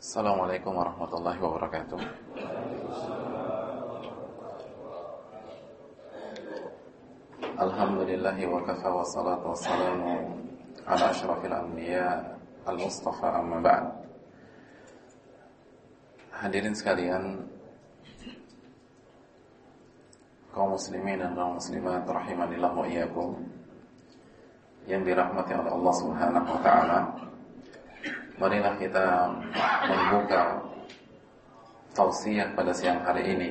Assalamualaikum warahmatullahi wabarakatuh. Alhamdulillahi wa kafa wa salatu wa salamu ala ashrafil anbiya al-mustafa amma ba'd. Hadirin sekalian kaum muslimin dan kaum muslimat rahimanillah wa iyyakum yang dirahmati oleh Allah Subhanahu wa taala marilah kita membuka tausiah pada siang hari ini.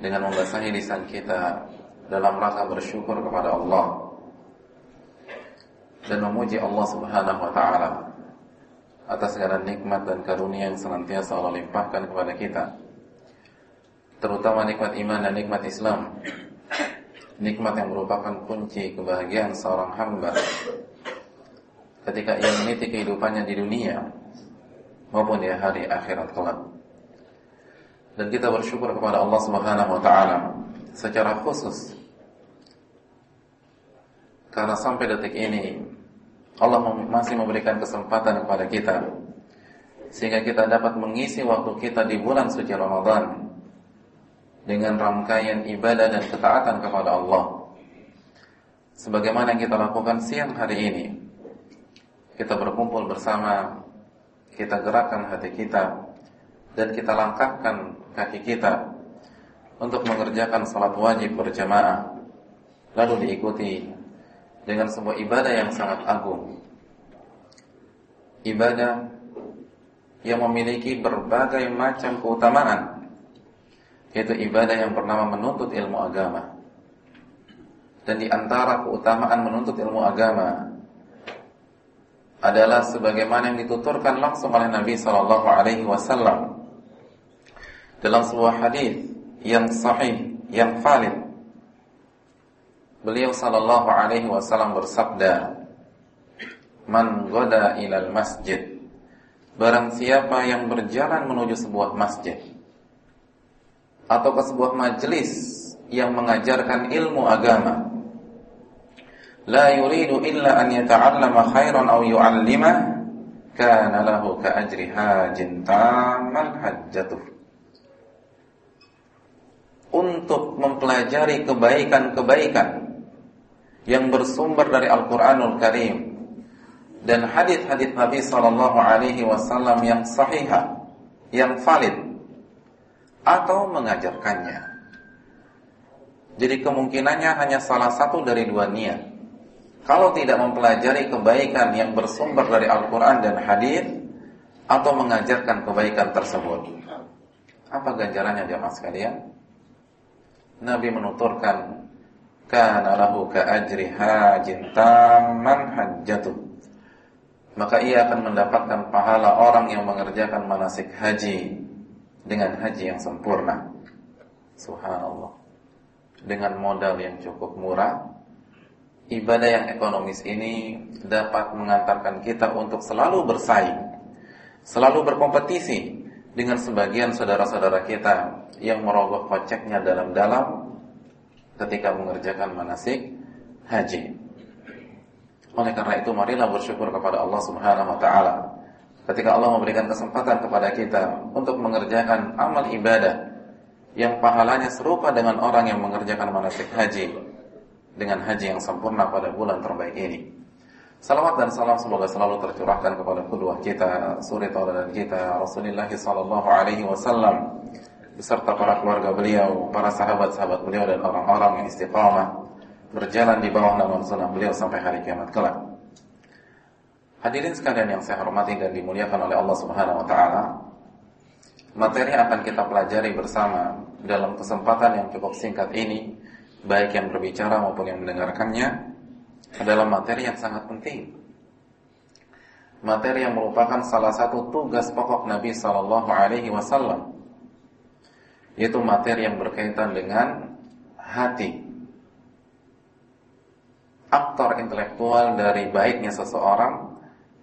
Dengan membasahi lisan kita dalam rangka bersyukur kepada Allah. Dan memuji Allah Subhanahu wa taala atas segala nikmat dan karunia yang senantiasa Allah limpahkan kepada kita. Terutama nikmat iman dan nikmat Islam. Nikmat yang merupakan kunci kebahagiaan seorang hamba ketika ia meniti kehidupannya di dunia maupun di hari akhirat kelak. Dan kita bersyukur kepada Allah Subhanahu wa taala secara khusus karena sampai detik ini Allah masih memberikan kesempatan kepada kita sehingga kita dapat mengisi waktu kita di bulan suci Ramadan dengan rangkaian ibadah dan ketaatan kepada Allah. Sebagaimana yang kita lakukan siang hari ini, kita berkumpul bersama, kita gerakkan hati kita, dan kita langkahkan kaki kita untuk mengerjakan salat wajib berjamaah, lalu diikuti dengan sebuah ibadah yang sangat agung. Ibadah yang memiliki berbagai macam keutamaan, yaitu ibadah yang bernama menuntut ilmu agama. Dan di antara keutamaan menuntut ilmu agama adalah sebagaimana yang dituturkan langsung oleh Nabi Shallallahu Alaihi Wasallam dalam sebuah hadis yang sahih, yang valid. Beliau Shallallahu Alaihi Wasallam bersabda, "Man goda ilal masjid." Barang siapa yang berjalan menuju sebuah masjid atau ke sebuah majelis yang mengajarkan ilmu agama, la yuridu illa an yata'allama khairan aw yu'allima kana lahu ka ajri hajin hajjatuh untuk mempelajari kebaikan-kebaikan yang bersumber dari Al-Qur'anul Karim dan hadis-hadis Nabi sallallahu alaihi wasallam yang sahihah yang valid atau mengajarkannya. Jadi kemungkinannya hanya salah satu dari dua niat kalau tidak mempelajari kebaikan yang bersumber dari Al-Quran dan Hadis atau mengajarkan kebaikan tersebut. Apa ganjarannya jemaah sekalian? Nabi menuturkan kana lahu ka ajri hajin tamman hajjatu. Maka ia akan mendapatkan pahala orang yang mengerjakan manasik haji dengan haji yang sempurna. Subhanallah. Dengan modal yang cukup murah ibadah yang ekonomis ini dapat mengantarkan kita untuk selalu bersaing, selalu berkompetisi dengan sebagian saudara-saudara kita yang merogoh koceknya dalam-dalam ketika mengerjakan manasik haji. Oleh karena itu marilah bersyukur kepada Allah Subhanahu wa taala ketika Allah memberikan kesempatan kepada kita untuk mengerjakan amal ibadah yang pahalanya serupa dengan orang yang mengerjakan manasik haji dengan haji yang sempurna pada bulan terbaik ini. Salawat dan salam semoga selalu tercurahkan kepada kedua kita, suri tauladan kita, Rasulullah sallallahu alaihi wasallam beserta para keluarga beliau, para sahabat-sahabat beliau dan orang-orang yang istiqamah berjalan di bawah naungan sunnah beliau sampai hari kiamat kelak. Hadirin sekalian yang saya hormati dan dimuliakan oleh Allah Subhanahu wa taala, materi yang akan kita pelajari bersama dalam kesempatan yang cukup singkat ini baik yang berbicara maupun yang mendengarkannya adalah materi yang sangat penting. Materi yang merupakan salah satu tugas pokok Nabi Sallallahu Alaihi Wasallam, yaitu materi yang berkaitan dengan hati. Aktor intelektual dari baiknya seseorang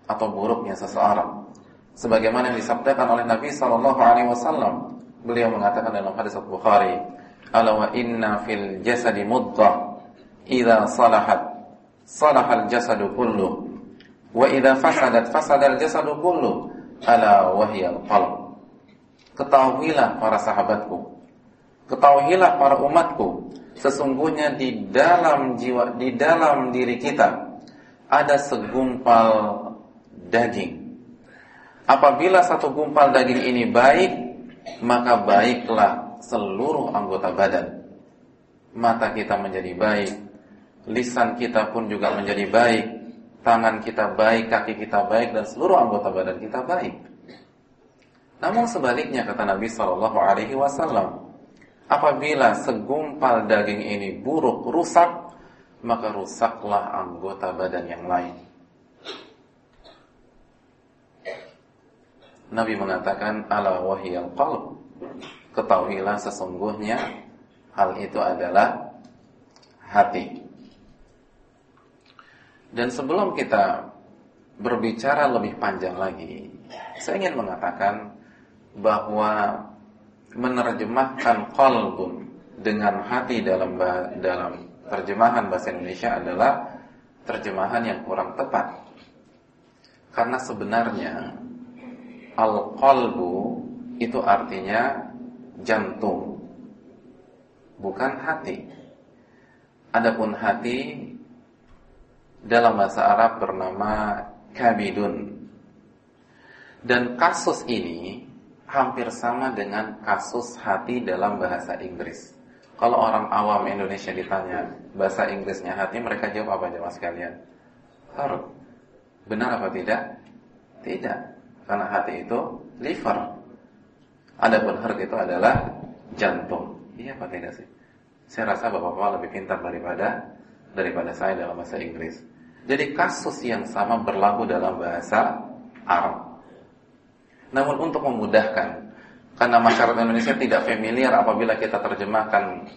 atau buruknya seseorang. Sebagaimana yang disabdakan oleh Nabi Sallallahu Alaihi Wasallam, beliau mengatakan dalam hadis Bukhari, ala wa inna fil jasadi mudghah idza salahat. Salahal jasadu kullu. Wa idza fasadat fasadal jasadu kullu. Ala wahyal qalb. Ketahuilah para sahabatku, ketahuilah para umatku, sesungguhnya di dalam jiwa, di dalam diri kita ada segumpal daging. Apabila satu gumpal daging ini baik, maka baiklah seluruh anggota badan. Mata kita menjadi baik, lisan kita pun juga menjadi baik, tangan kita baik, kaki kita baik, dan seluruh anggota badan kita baik. Namun sebaliknya kata Nabi Shallallahu Alaihi Wasallam, apabila segumpal daging ini buruk, rusak, maka rusaklah anggota badan yang lain. Nabi mengatakan ala wahiyal qalb. Ketahuilah sesungguhnya hal itu adalah hati. Dan sebelum kita berbicara lebih panjang lagi, saya ingin mengatakan bahwa menerjemahkan qalbun dengan hati dalam dalam terjemahan bahasa Indonesia adalah terjemahan yang kurang tepat. Karena sebenarnya al-qalbu itu artinya jantung, bukan hati. Adapun hati dalam bahasa Arab bernama kabidun. Dan kasus ini hampir sama dengan kasus hati dalam bahasa Inggris. Kalau orang awam Indonesia ditanya bahasa Inggrisnya hati, mereka jawab apa jawab sekalian? Heart. Benar apa tidak? Tidak. Karena hati itu liver. Adapun heart itu adalah jantung. Iya apa tidak sih? Saya rasa bapak-bapak lebih pintar daripada daripada saya dalam bahasa Inggris. Jadi kasus yang sama berlaku dalam bahasa Arab. Namun untuk memudahkan, karena masyarakat Indonesia tidak familiar apabila kita terjemahkan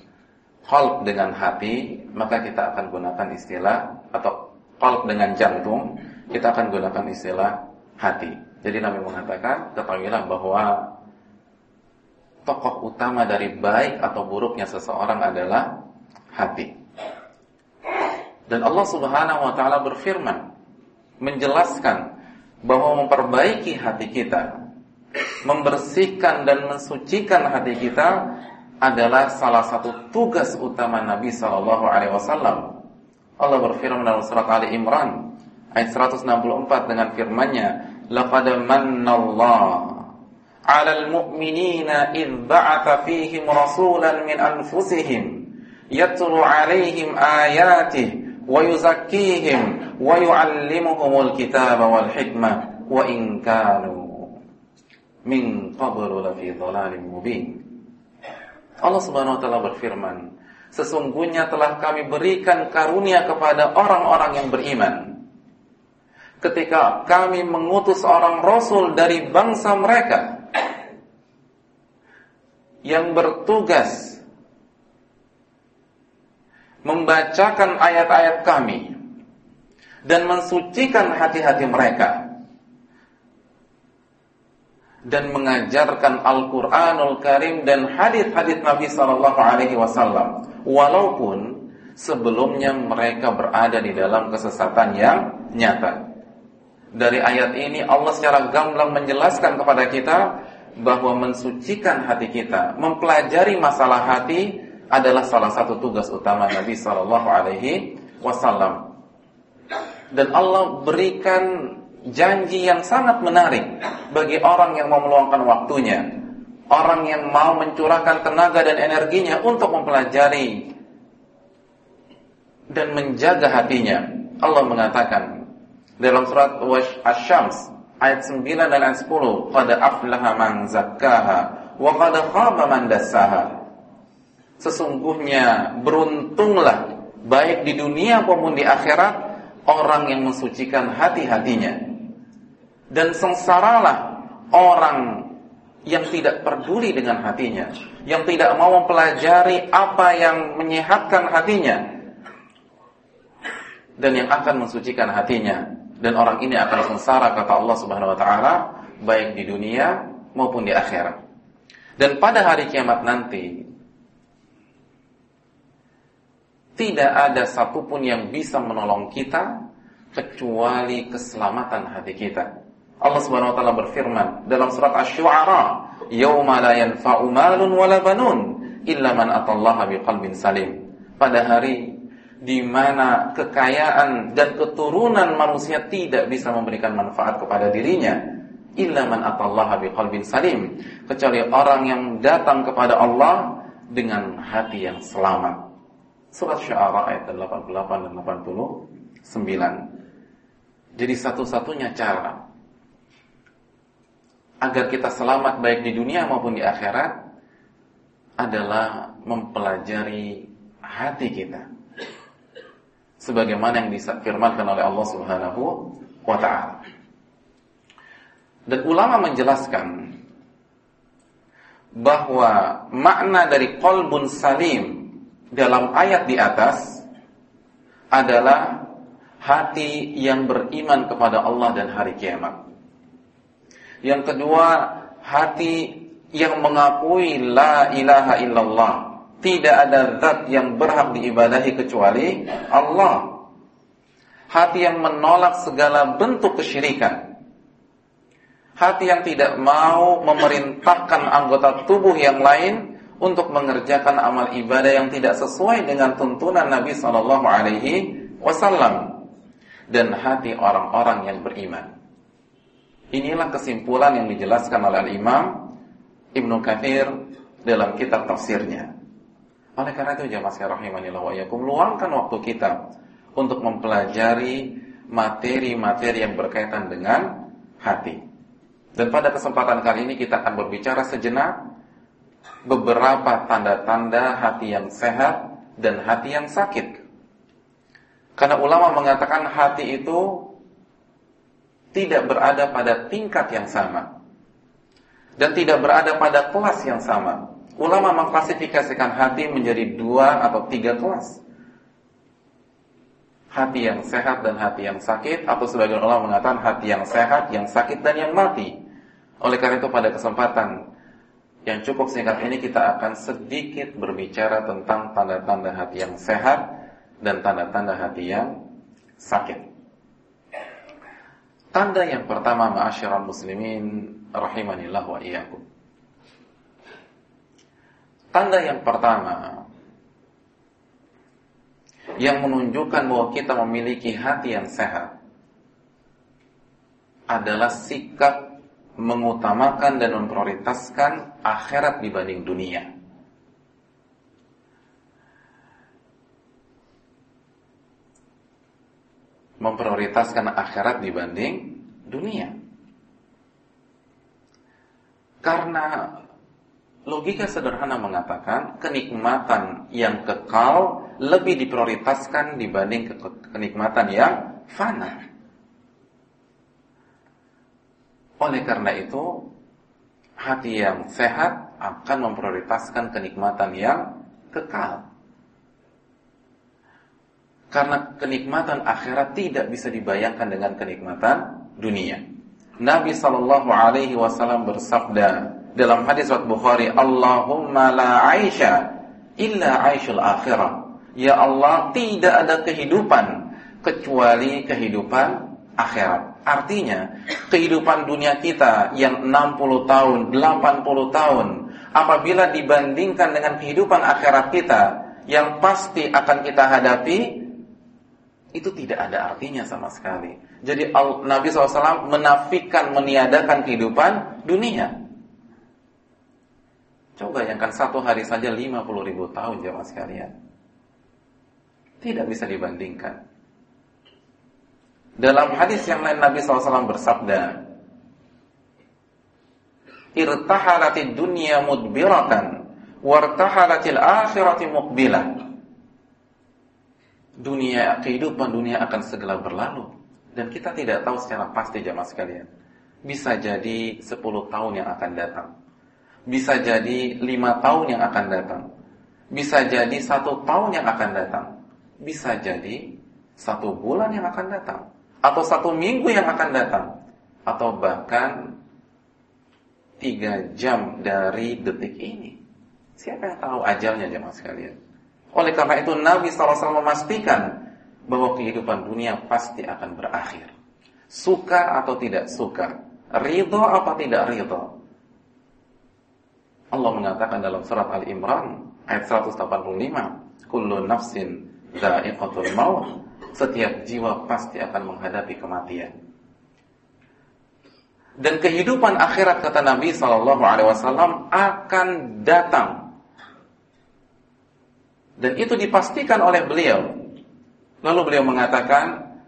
qalb dengan hati, maka kita akan gunakan istilah atau qalb dengan jantung, kita akan gunakan istilah hati. Jadi Nabi mengatakan, ketahuilah bahwa tokoh utama dari baik atau buruknya seseorang adalah hati. Dan Allah Subhanahu wa taala berfirman menjelaskan bahwa memperbaiki hati kita, membersihkan dan mensucikan hati kita adalah salah satu tugas utama Nabi sallallahu alaihi wasallam. Allah berfirman dalam surat Ali Imran ayat 164 dengan firman-Nya, "Laqad mannallahu fihim rasulan min anfusihim yatlu 'alaihim ayatihi wa yuzakkihim wa yu'allimuhumul kitaba wal hikmah wa in kanu min qablu lafi dhalalin mubin. Allah Subhanahu wa taala berfirman, sesungguhnya telah kami berikan karunia kepada orang-orang yang beriman. Ketika kami mengutus orang rasul dari bangsa mereka yang bertugas membacakan ayat-ayat kami dan mensucikan hati-hati mereka dan mengajarkan Al-Qur'anul Karim dan hadis-hadis Nabi sallallahu alaihi wasallam walaupun sebelumnya mereka berada di dalam kesesatan yang nyata. Dari ayat ini Allah secara gamblang menjelaskan kepada kita bahwa mensucikan hati kita, mempelajari masalah hati adalah salah satu tugas utama Nabi Shallallahu Alaihi Wasallam. Dan Allah berikan janji yang sangat menarik bagi orang yang mau meluangkan waktunya, orang yang mau mencurahkan tenaga dan energinya untuk mempelajari dan menjaga hatinya. Allah mengatakan dalam surat Asy-Syams ayat 9 dan ayat 10, "Qad aflaha man zakkaha wa qad khaba man dassaha." Sesungguhnya beruntunglah baik di dunia maupun di akhirat orang yang mensucikan hati-hatinya. Dan sengsaralah orang yang tidak peduli dengan hatinya, yang tidak mau mempelajari apa yang menyehatkan hatinya dan yang akan mensucikan hatinya. Dan orang ini akan sengsara kata Allah Subhanahu wa taala baik di dunia maupun di akhirat. Dan pada hari kiamat nanti tidak ada satupun yang bisa menolong kita kecuali keselamatan hati kita. Allah Subhanahu wa taala berfirman dalam surat Asy-Syu'ara, "Yauma la yanfa'u malun wala banun illa man atallaha biqalbin salim." Pada hari di mana kekayaan dan keturunan manusia tidak bisa memberikan manfaat kepada dirinya illa man atallaha biqalbin salim kecuali orang yang datang kepada Allah dengan hati yang selamat. Surat Syu'ara ayat 88 dan 89. Jadi satu-satunya cara agar kita selamat baik di dunia maupun di akhirat adalah mempelajari hati kita. Sebagaimana yang disafirmankan oleh Allah Subhanahu wa taala. Dan ulama menjelaskan bahwa makna dari qalbun salim dalam ayat di atas adalah hati yang beriman kepada Allah dan hari kiamat. Yang kedua, hati yang mengakui la ilaha illallah. Tidak ada zat yang berhak diibadahi kecuali Allah. Hati yang menolak segala bentuk kesyirikan hati yang tidak mau memerintahkan anggota tubuh yang lain untuk mengerjakan amal ibadah yang tidak sesuai dengan tuntunan Nabi Shallallahu Alaihi Wasallam dan hati orang-orang yang beriman. Inilah kesimpulan yang dijelaskan oleh Imam Ibnu Katsir dalam kitab tafsirnya. Oleh karena itu jamaah sekalian rahimanillah wa yakum luangkan waktu kita untuk mempelajari materi-materi yang berkaitan dengan hati. Dan pada kesempatan kali ini kita akan berbicara sejenak beberapa tanda-tanda hati yang sehat dan hati yang sakit. Karena ulama mengatakan hati itu tidak berada pada tingkat yang sama dan tidak berada pada kelas yang sama. Ulama mengklasifikasikan hati menjadi dua atau tiga kelas. Hati yang sehat dan hati yang sakit atau sebagian ulama mengatakan hati yang sehat, yang sakit dan yang mati. Oleh karena itu pada kesempatan yang cukup singkat ini kita akan sedikit berbicara tentang tanda-tanda hati yang sehat dan tanda-tanda hati yang sakit. Tanda yang pertama ma'asyiral muslimin rahimanillah wa iyyakum. Tanda yang pertama yang menunjukkan bahwa kita memiliki hati yang sehat adalah sikap mengutamakan dan memprioritaskan akhirat dibanding dunia. Memprioritaskan akhirat dibanding dunia. Karena logika sederhana mengatakan kenikmatan yang kekal lebih diprioritaskan dibanding kenikmatan yang fana. Oleh karena itu, hati yang sehat akan memprioritaskan kenikmatan yang kekal. Karena kenikmatan akhirat tidak bisa dibayangkan dengan kenikmatan dunia. Nabi Shallallahu Alaihi Wasallam bersabda dalam hadis Sahih Bukhari, Allahumma la aisha illa aishul akhirah. Ya Allah, tidak ada kehidupan kecuali kehidupan akhirat. Artinya, kehidupan dunia kita yang 60 tahun, 80 tahun, apabila dibandingkan dengan kehidupan akhirat kita yang pasti akan kita hadapi, itu tidak ada artinya sama sekali. Jadi Nabi SAW menafikan, meniadakan kehidupan dunia. Coba bayangkan satu hari saja 50 ribu tahun jamaah sekalian. Tidak bisa dibandingkan. Dalam hadis yang lain Nabi SAW bersabda, Irtahalatid dunya mudbiratan, wartahalatil akhirati muqbilah. Dunia, kehidupan dunia akan segera berlalu. Dan kita tidak tahu secara pasti jamaah sekalian. Bisa jadi 10 tahun yang akan datang. Bisa jadi 5 tahun yang akan datang. Bisa jadi satu tahun yang akan datang. Bisa jadi satu bulan yang akan datang atau satu minggu yang akan datang atau bahkan tiga jam dari detik ini. Siapa yang tahu ajalnya jemaah sekalian? Oleh karena itu Nabi SAW memastikan bahwa kehidupan dunia pasti akan berakhir. Suka atau tidak suka, ridho apa tidak ridho? Allah mengatakan dalam surat Al-Imran ayat 185, "Kullu nafsin dha'iqatul maut." Setiap jiwa pasti akan menghadapi kematian. Dan kehidupan akhirat kata Nabi Shallallahu Alaihi Wasallam akan datang. Dan itu dipastikan oleh beliau. Lalu beliau mengatakan,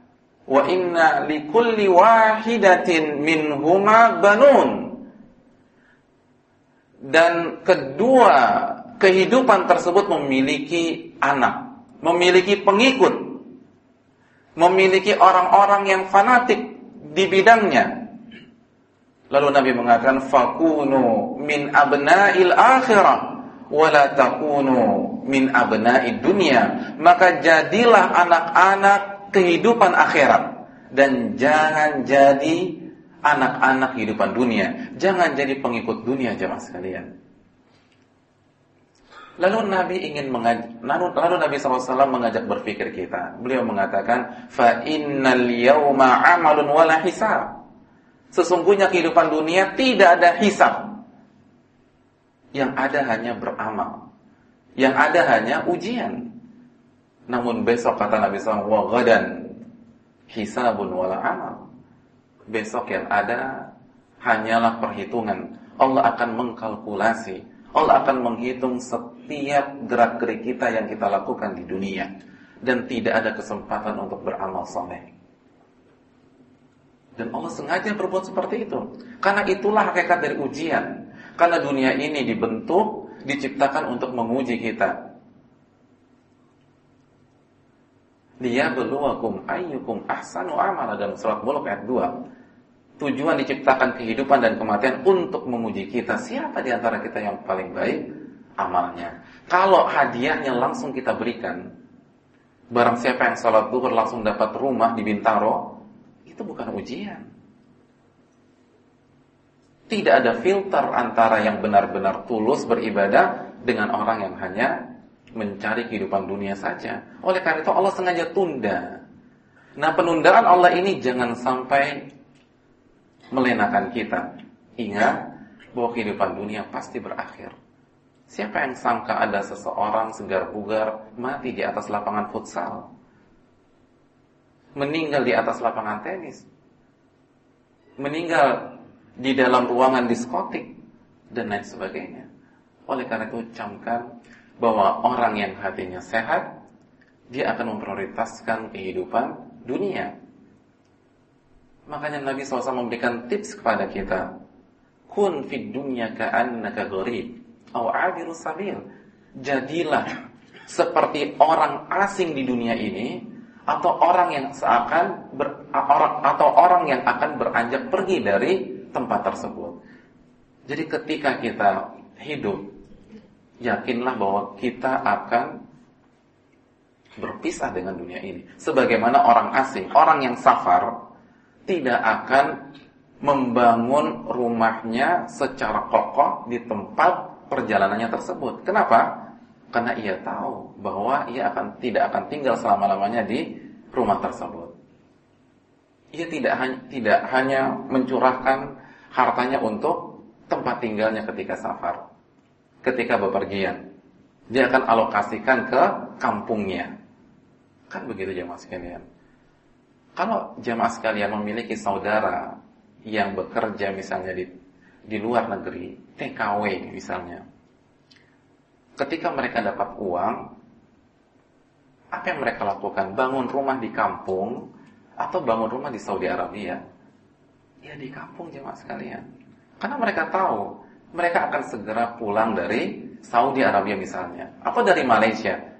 wa inna likulli wahidatin minhuma banun dan kedua kehidupan tersebut memiliki anak, memiliki pengikut, memiliki orang-orang yang fanatik di bidangnya. Lalu Nabi mengatakan fakunu min abna'il akhirah wala takunu min abna'id dunya. Maka jadilah anak-anak kehidupan akhirat dan jangan jadi anak-anak kehidupan dunia. Jangan jadi pengikut dunia jemaah sekalian. Lalu Nabi ingin mengajak, lalu, Nabi SAW mengajak berpikir kita. Beliau mengatakan, fa innal yawma amalun wala hisab. Sesungguhnya kehidupan dunia tidak ada hisab. Yang ada hanya beramal. Yang ada hanya ujian. Namun besok kata Nabi SAW, wa gadan hisabun wala amal besok yang ada hanyalah perhitungan. Allah akan mengkalkulasi. Allah akan menghitung setiap gerak-gerik kita yang kita lakukan di dunia dan tidak ada kesempatan untuk beramal soleh. Dan Allah sengaja berbuat seperti itu. Karena itulah hakikat dari ujian. Karena dunia ini dibentuk, diciptakan untuk menguji kita. Dia beluakum ayyukum ahsanu amala dalam surat Mulk ayat 2. Tujuan diciptakan kehidupan dan kematian untuk menguji kita. Siapa di antara kita yang paling baik amalnya? Kalau hadiahnya langsung kita berikan, barang siapa yang sholat duhur langsung dapat rumah di Bintaro, itu bukan ujian. Tidak ada filter antara yang benar-benar tulus beribadah dengan orang yang hanya mencari kehidupan dunia saja. Oleh karena itu Allah sengaja tunda. Nah penundaan Allah ini jangan sampai melenakan kita. Ingat bahwa kehidupan dunia pasti berakhir. Siapa yang sangka ada seseorang segar bugar mati di atas lapangan futsal? Meninggal di atas lapangan tenis? Meninggal di dalam ruangan diskotik? Dan lain sebagainya. Oleh karena itu camkan bahwa orang yang hatinya sehat, dia akan memprioritaskan kehidupan dunia Makanya Nabi SAW memberikan tips kepada kita. Kun fid dunya ka'annaka gharib au 'abiru sabil. Jadilah seperti orang asing di dunia ini atau orang yang seakan ber, atau orang yang akan beranjak pergi dari tempat tersebut. Jadi ketika kita hidup yakinlah bahwa kita akan berpisah dengan dunia ini. Sebagaimana orang asing, orang yang safar tidak akan membangun rumahnya secara kokoh di tempat perjalanannya tersebut. Kenapa? Karena ia tahu bahwa ia akan tidak akan tinggal selama-lamanya di rumah tersebut. Ia tidak hanya tidak hanya mencurahkan hartanya untuk tempat tinggalnya ketika safar, ketika bepergian. Dia akan alokasikan ke kampungnya. Kan begitu jemaah sekalian. Kalau jemaah sekalian memiliki saudara yang bekerja misalnya di di luar negeri, TKW misalnya. Ketika mereka dapat uang, apa yang mereka lakukan? Bangun rumah di kampung atau bangun rumah di Saudi Arabia? Ya di kampung jemaah sekalian. Karena mereka tahu mereka akan segera pulang dari Saudi Arabia misalnya atau dari Malaysia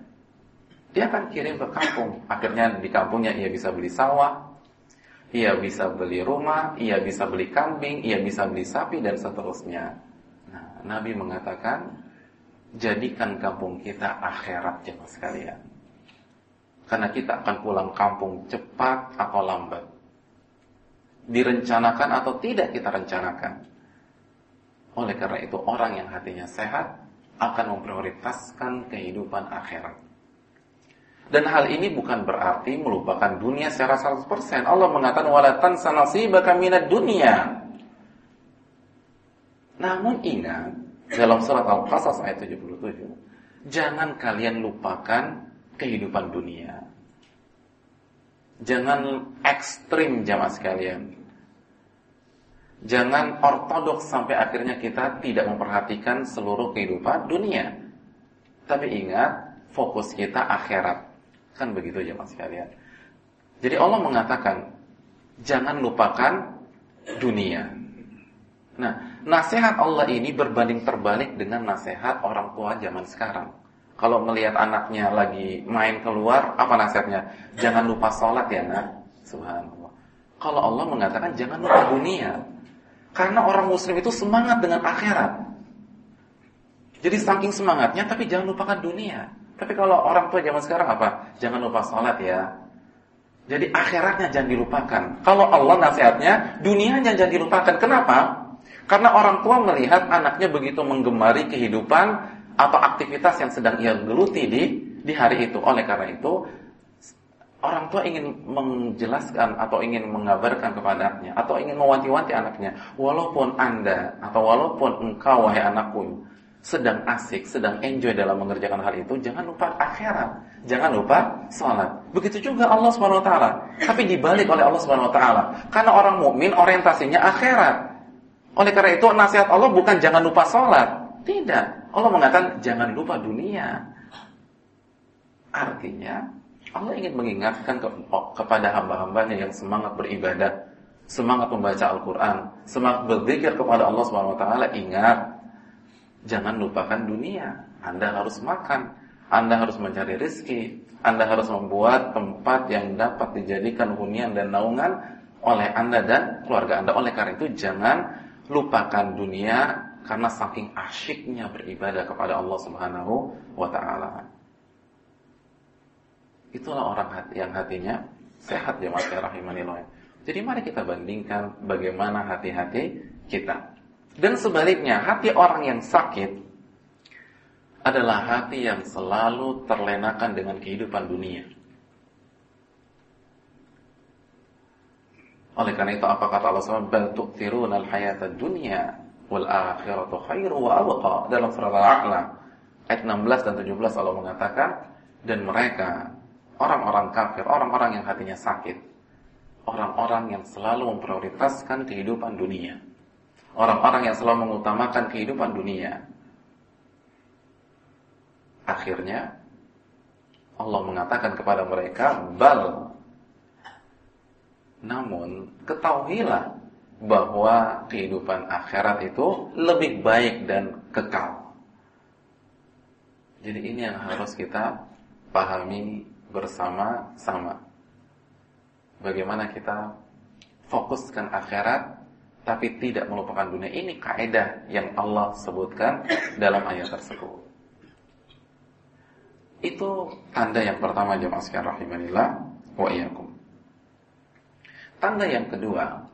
dia akan kirim ke kampung. Akhirnya di kampungnya ia bisa beli sawah, ia bisa beli rumah, ia bisa beli kambing, ia bisa beli sapi dan seterusnya. Nah, Nabi mengatakan, jadikan kampung kita akhirat jemaah sekalian. Karena kita akan pulang kampung cepat atau lambat. Direncanakan atau tidak kita rencanakan. Oleh karena itu orang yang hatinya sehat akan memprioritaskan kehidupan akhirat. Dan hal ini bukan berarti melupakan dunia secara 100%. Allah mengatakan wala tansa nasibaka dunya. Namun ingat dalam surat Al-Qasas ayat 77, jangan kalian lupakan kehidupan dunia. Jangan ekstrim jamaah sekalian. Jangan ortodoks sampai akhirnya kita tidak memperhatikan seluruh kehidupan dunia. Tapi ingat, fokus kita akhirat. Kan begitu jamaah sekalian. Jadi Allah mengatakan, jangan lupakan dunia. Nah, nasihat Allah ini berbanding terbalik dengan nasihat orang tua zaman sekarang. Kalau melihat anaknya lagi main keluar, apa nasihatnya? Jangan lupa sholat ya nak. Subhanallah. Kalau Allah mengatakan jangan lupa dunia. Karena orang muslim itu semangat dengan akhirat. Jadi saking semangatnya tapi jangan lupakan dunia. Tapi kalau orang tua zaman sekarang apa? Jangan lupa sholat ya. Jadi akhiratnya jangan dilupakan. Kalau Allah nasihatnya, dunianya jangan dilupakan. Kenapa? Karena orang tua melihat anaknya begitu menggemari kehidupan atau aktivitas yang sedang ia geluti di di hari itu. Oleh karena itu, orang tua ingin menjelaskan atau ingin mengabarkan kepadanya atau ingin mewanti-wanti anaknya, walaupun Anda atau walaupun engkau wahai anakku sedang asik, sedang enjoy dalam mengerjakan hal itu, jangan lupa akhirat, jangan lupa sholat. Begitu juga Allah Subhanahu Wa Taala. Tapi dibalik oleh Allah Subhanahu Wa Taala, karena orang mukmin orientasinya akhirat. Oleh karena itu nasihat Allah bukan jangan lupa sholat, tidak. Allah mengatakan jangan lupa dunia. Artinya Allah ingin mengingatkan ke, kepada hamba-hambanya yang semangat beribadah, semangat membaca Al-Quran, semangat berzikir kepada Allah Subhanahu Wa Taala. Ingat, jangan lupakan dunia. Anda harus makan, Anda harus mencari rezeki, Anda harus membuat tempat yang dapat dijadikan hunian dan naungan oleh Anda dan keluarga Anda. Oleh karena itu jangan lupakan dunia karena saking asyiknya beribadah kepada Allah Subhanahu wa taala. Itulah orang hati yang hatinya sehat jemaah rahimanillah. Jadi mari kita bandingkan bagaimana hati-hati kita. Dan sebaliknya, hati orang yang sakit adalah hati yang selalu terlenakan dengan kehidupan dunia. Oleh karena itu apa kata Allah SWT? Bal tu'thiruna al-hayata dunya wal akhiratu khairu wa abqa. Dalam surat Al-A'la ayat 16 dan 17 Allah mengatakan dan mereka orang-orang kafir, orang-orang yang hatinya sakit, orang-orang yang selalu memprioritaskan kehidupan dunia orang-orang yang selalu mengutamakan kehidupan dunia. Akhirnya Allah mengatakan kepada mereka, "Bal." Namun, ketahuilah bahwa kehidupan akhirat itu lebih baik dan kekal. Jadi ini yang harus kita pahami bersama-sama. Bagaimana kita fokuskan akhirat tapi tidak melupakan dunia. Ini kaidah yang Allah sebutkan dalam ayat tersebut. Itu tanda yang pertama jemaah sekalian rahimanillah wa iyyakum. Tanda yang kedua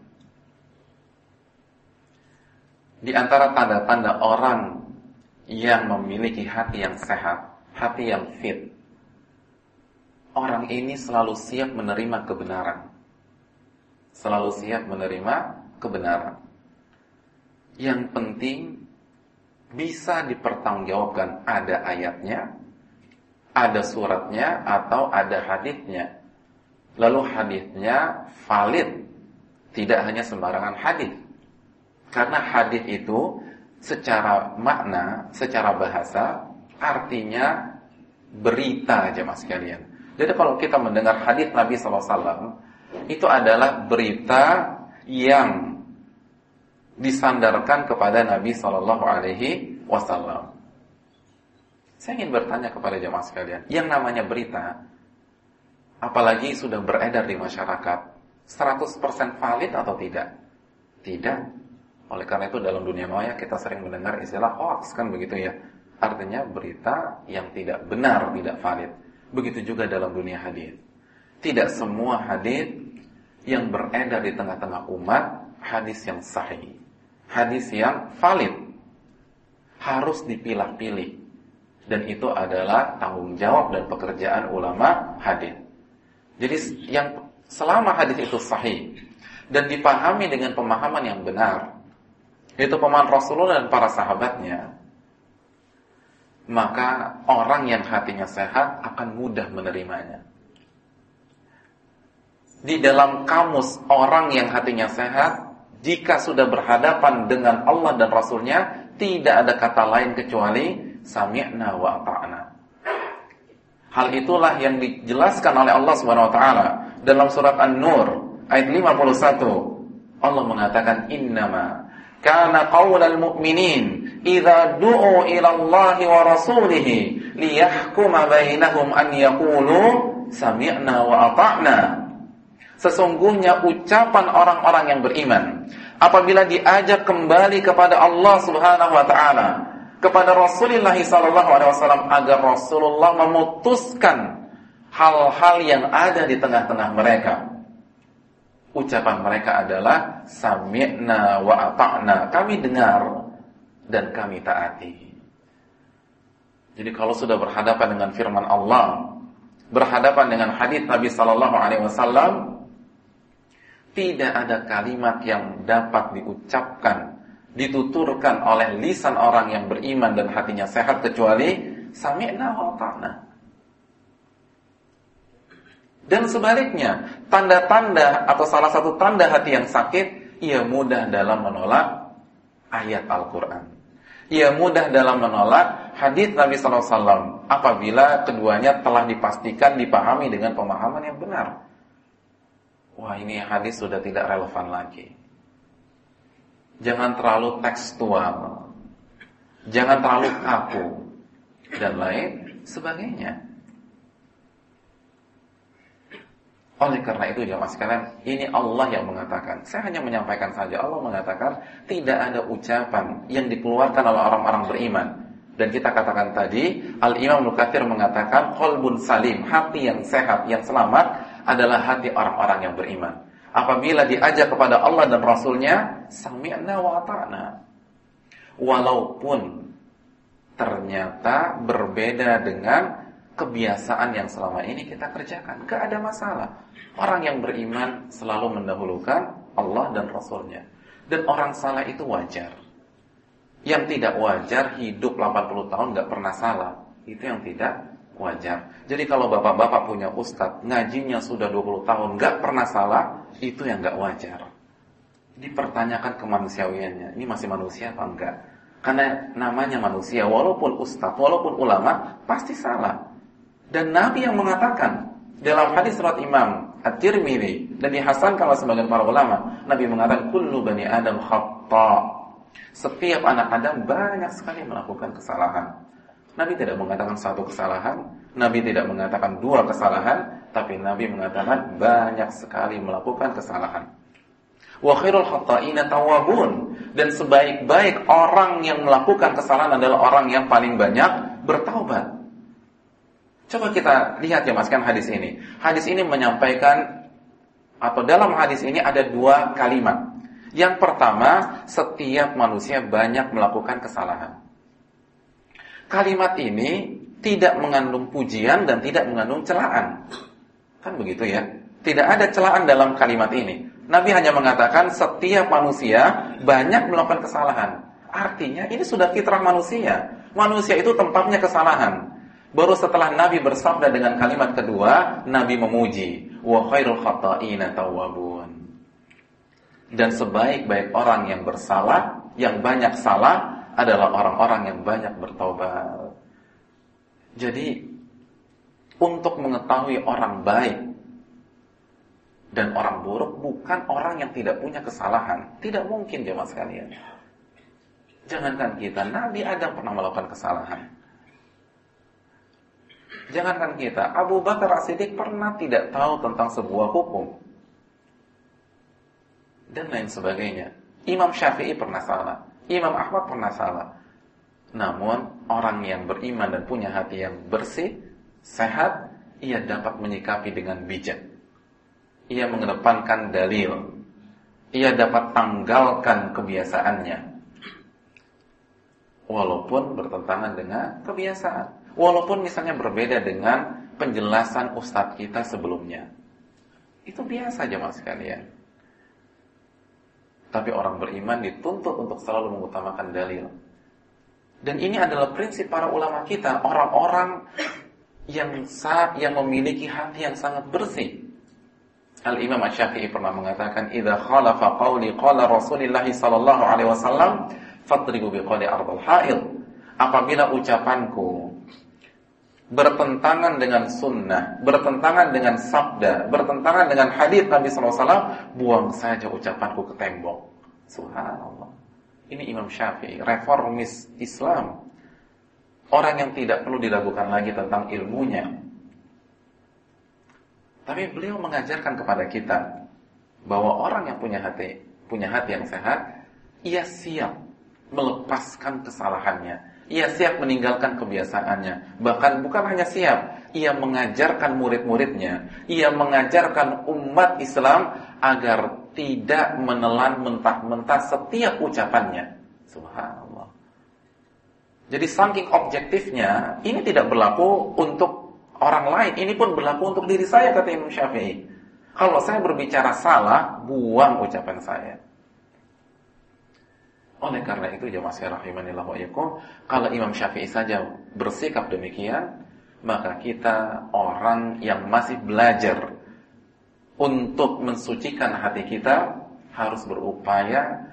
di antara tanda-tanda orang yang memiliki hati yang sehat, hati yang fit. Orang ini selalu siap menerima kebenaran. Selalu siap menerima kebenaran. Yang penting bisa dipertanggungjawabkan ada ayatnya, ada suratnya atau ada hadisnya. Lalu hadisnya valid, tidak hanya sembarangan hadis. Karena hadis itu secara makna, secara bahasa artinya berita aja mas sekalian. Jadi kalau kita mendengar hadis Nabi SAW itu adalah berita yang disandarkan kepada Nabi Shallallahu Alaihi Wasallam. Saya ingin bertanya kepada jemaah sekalian, yang namanya berita, apalagi sudah beredar di masyarakat, 100% valid atau tidak? Tidak. Oleh karena itu dalam dunia maya kita sering mendengar istilah hoax kan begitu ya. Artinya berita yang tidak benar, tidak valid. Begitu juga dalam dunia hadis. Tidak semua hadis yang beredar di tengah-tengah umat hadis yang sahih hadis yang valid harus dipilah-pilih dan itu adalah tanggung jawab dan pekerjaan ulama hadis. Jadi yang selama hadis itu sahih dan dipahami dengan pemahaman yang benar, yaitu pemahaman Rasulullah dan para sahabatnya, maka orang yang hatinya sehat akan mudah menerimanya. Di dalam kamus orang yang hatinya sehat, jika sudah berhadapan dengan Allah dan Rasulnya, tidak ada kata lain kecuali sami'na wa ata'na. Hal itulah yang dijelaskan oleh Allah Subhanahu wa taala dalam surat An-Nur ayat 51. Allah mengatakan innama kana qaulal mu'minin idza du'u ila Allah wa rasulih liyahkuma bainahum an yaqulu sami'na wa ata'na. Sesungguhnya ucapan orang-orang yang beriman apabila diajak kembali kepada Allah Subhanahu wa taala, kepada Rasulullah sallallahu alaihi wasallam agar Rasulullah memutuskan hal-hal yang ada di tengah-tengah mereka. Ucapan mereka adalah sami'na wa ata'na. Kami dengar dan kami taati. Jadi kalau sudah berhadapan dengan firman Allah, berhadapan dengan hadis Nabi sallallahu alaihi wasallam, tidak ada kalimat yang dapat diucapkan, dituturkan oleh lisan orang yang beriman dan hatinya sehat kecuali sami'na wa ta'na. Dan sebaliknya, tanda-tanda atau salah satu tanda hati yang sakit, ia mudah dalam menolak ayat Al-Quran. Ia mudah dalam menolak hadis Nabi SAW apabila keduanya telah dipastikan dipahami dengan pemahaman yang benar. Wah ini hadis sudah tidak relevan lagi. Jangan terlalu tekstual. Jangan terlalu kaku. Dan lain sebagainya. Oleh karena itu jamaah sekalian Ini Allah yang mengatakan. Saya hanya menyampaikan saja Allah mengatakan Tidak ada ucapan yang dikeluarkan oleh orang-orang beriman. Dan kita katakan tadi Al-Imam Nukathir mengatakan Kolbun salim, hati yang sehat, yang selamat adalah hati orang-orang yang beriman. Apabila diajak kepada Allah dan Rasulnya, sami'na wa ta'na. Walaupun ternyata berbeda dengan kebiasaan yang selama ini kita kerjakan. Gak ada masalah. Orang yang beriman selalu mendahulukan Allah dan Rasulnya. Dan orang salah itu wajar. Yang tidak wajar hidup 80 tahun gak pernah salah. Itu yang tidak wajar. Jadi kalau bapak-bapak punya ustadz, ngajinya sudah 20 tahun, nggak pernah salah, itu yang nggak wajar. Dipertanyakan kemanusiawiannya, ini masih manusia apa enggak? Karena namanya manusia, walaupun ustadz, walaupun ulama, pasti salah. Dan Nabi yang mengatakan, dalam hadis surat Imam At-Tirmidzi dan dihasankan kalau sebagian para ulama, Nabi mengatakan kullu bani Adam khata. Setiap anak Adam banyak sekali melakukan kesalahan. Nabi tidak mengatakan satu kesalahan, Nabi tidak mengatakan dua kesalahan, tapi Nabi mengatakan banyak sekali melakukan kesalahan. Wa khairul khata'ina tawabun dan sebaik-baik orang yang melakukan kesalahan adalah orang yang paling banyak bertaubat. Coba kita lihat ya Mas kan hadis ini. Hadis ini menyampaikan atau dalam hadis ini ada dua kalimat. Yang pertama, setiap manusia banyak melakukan kesalahan kalimat ini tidak mengandung pujian dan tidak mengandung celaan. Kan begitu ya? Tidak ada celaan dalam kalimat ini. Nabi hanya mengatakan setiap manusia banyak melakukan kesalahan. Artinya ini sudah fitrah manusia. Manusia itu tempatnya kesalahan. Baru setelah Nabi bersabda dengan kalimat kedua, Nabi memuji, wa khairul khata'ina tawwabun. Dan sebaik-baik orang yang bersalah, yang banyak salah, adalah orang-orang yang banyak bertobat. Jadi untuk mengetahui orang baik dan orang buruk bukan orang yang tidak punya kesalahan. Tidak mungkin jemaah sekalian. Jangankan kita, Nabi Adam pernah melakukan kesalahan. Jangankan kita, Abu Bakar As-Siddiq pernah tidak tahu tentang sebuah hukum. Dan lain sebagainya. Imam Syafi'i pernah salah. Imam Ahmad pernah salah. Namun orang yang beriman dan punya hati yang bersih, sehat, ia dapat menyikapi dengan bijak. Ia mengedepankan dalil. Ia dapat tanggalkan kebiasaannya. Walaupun bertentangan dengan kebiasaan. Walaupun misalnya berbeda dengan penjelasan ustadz kita sebelumnya. Itu biasa aja mas sekalian. Tapi orang beriman dituntut untuk selalu mengutamakan dalil. Dan ini adalah prinsip para ulama kita, orang-orang yang saat yang memiliki hati yang sangat bersih. Al Imam Asy-Syafi'i pernah mengatakan, "Idza khalafa qawli qala Rasulullah sallallahu alaihi wasallam, fadribu biqali ardal ha'il." Apabila ucapanku bertentangan dengan sunnah, bertentangan dengan sabda, bertentangan dengan hadis Nabi wasallam, buang saja ucapanku ke tembok. Subhanallah. Ini Imam Syafi'i, reformis Islam. Orang yang tidak perlu diragukan lagi tentang ilmunya. Tapi beliau mengajarkan kepada kita bahwa orang yang punya hati, punya hati yang sehat, ia siap melepaskan kesalahannya. Ia siap meninggalkan kebiasaannya. Bahkan bukan hanya siap, ia mengajarkan murid-muridnya, ia mengajarkan umat Islam agar tidak menelan mentah-mentah setiap ucapannya. Subhanallah. Jadi saking objektifnya, ini tidak berlaku untuk orang lain, ini pun berlaku untuk diri saya kata Imam Syafi'i. Kalau saya berbicara salah, buang ucapan saya. Oleh karena itu jemaah saya rahimanillah wa yakum, kalau Imam Syafi'i saja bersikap demikian, maka kita orang yang masih belajar untuk mensucikan hati kita harus berupaya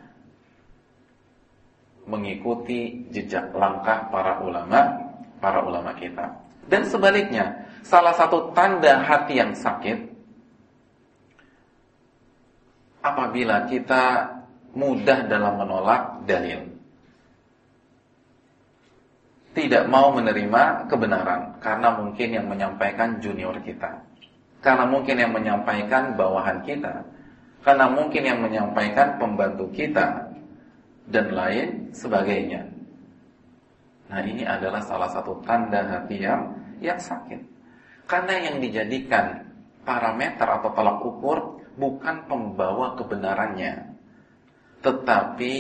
mengikuti jejak langkah para ulama, para ulama kita. Dan sebaliknya, salah satu tanda hati yang sakit apabila kita mudah dalam menolak dalil. Tidak mau menerima kebenaran karena mungkin yang menyampaikan junior kita. Karena mungkin yang menyampaikan bawahan kita Karena mungkin yang menyampaikan pembantu kita Dan lain sebagainya Nah ini adalah salah satu tanda hati yang, yang sakit Karena yang dijadikan parameter atau tolak ukur Bukan pembawa kebenarannya Tetapi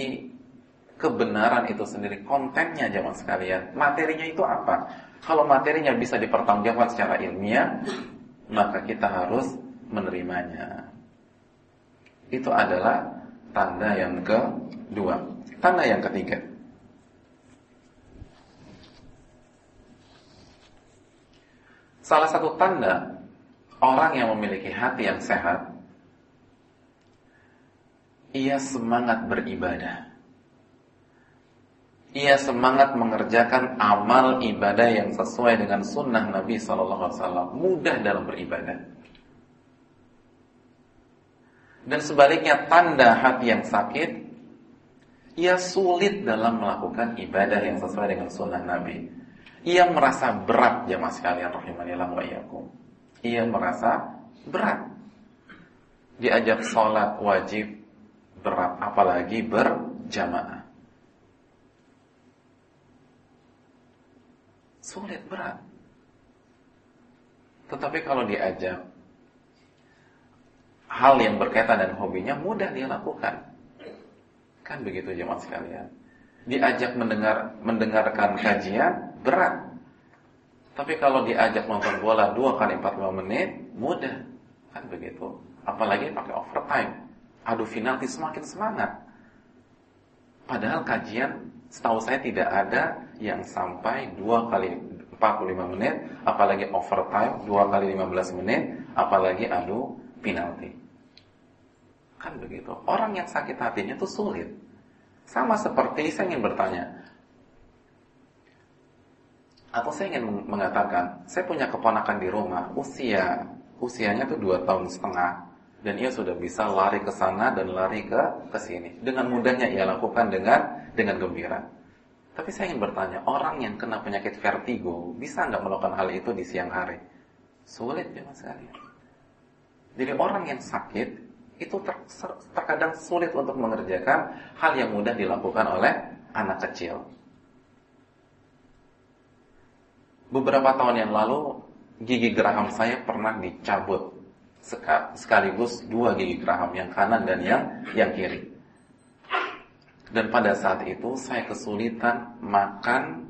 kebenaran itu sendiri Kontennya zaman sekalian Materinya itu apa? Kalau materinya bisa dipertanggungjawabkan secara ilmiah maka kita harus menerimanya. Itu adalah tanda yang kedua. Tanda yang ketiga. Salah satu tanda orang yang memiliki hati yang sehat, ia semangat beribadah. Ia semangat mengerjakan amal ibadah yang sesuai dengan sunnah Nabi Wasallam. Mudah dalam beribadah. Dan sebaliknya tanda hati yang sakit, ia sulit dalam melakukan ibadah yang sesuai dengan sunnah Nabi. Ia merasa berat jamaah sekalian rahimanillah wa. Ia merasa berat. Diajak sholat wajib berat, apalagi berjamaah. Sulit, berat. Tetapi kalau diajak hal yang berkaitan dengan hobinya mudah dia lakukan. Kan begitu jemaah sekalian. Diajak mendengar mendengarkan kajian berat. Tapi kalau diajak nonton bola 2 kali 45 menit mudah. Kan begitu. Apalagi pakai overtime. Adu finalti semakin semangat. Padahal kajian setahu saya tidak ada yang sampai 2 kali 45 menit, apalagi overtime 2 kali 15 menit, apalagi adu penalti. Kan begitu. Orang yang sakit hatinya itu sulit. Sama seperti saya ingin bertanya. Atau saya ingin mengatakan, saya punya keponakan di rumah, usia usianya itu 2 tahun setengah dan ia sudah bisa lari ke sana dan lari ke ke sini. Dengan mudahnya ia lakukan dengan dengan gembira. Tapi saya ingin bertanya, orang yang kena penyakit vertigo bisa nggak melakukan hal itu di siang hari? Sulit ya mas sekalian. Jadi orang yang sakit itu ter, terkadang sulit untuk mengerjakan hal yang mudah dilakukan oleh anak kecil. Beberapa tahun yang lalu gigi geraham saya pernah dicabut sekaligus dua gigi geraham yang kanan dan yang yang kiri. Dan pada saat itu saya kesulitan makan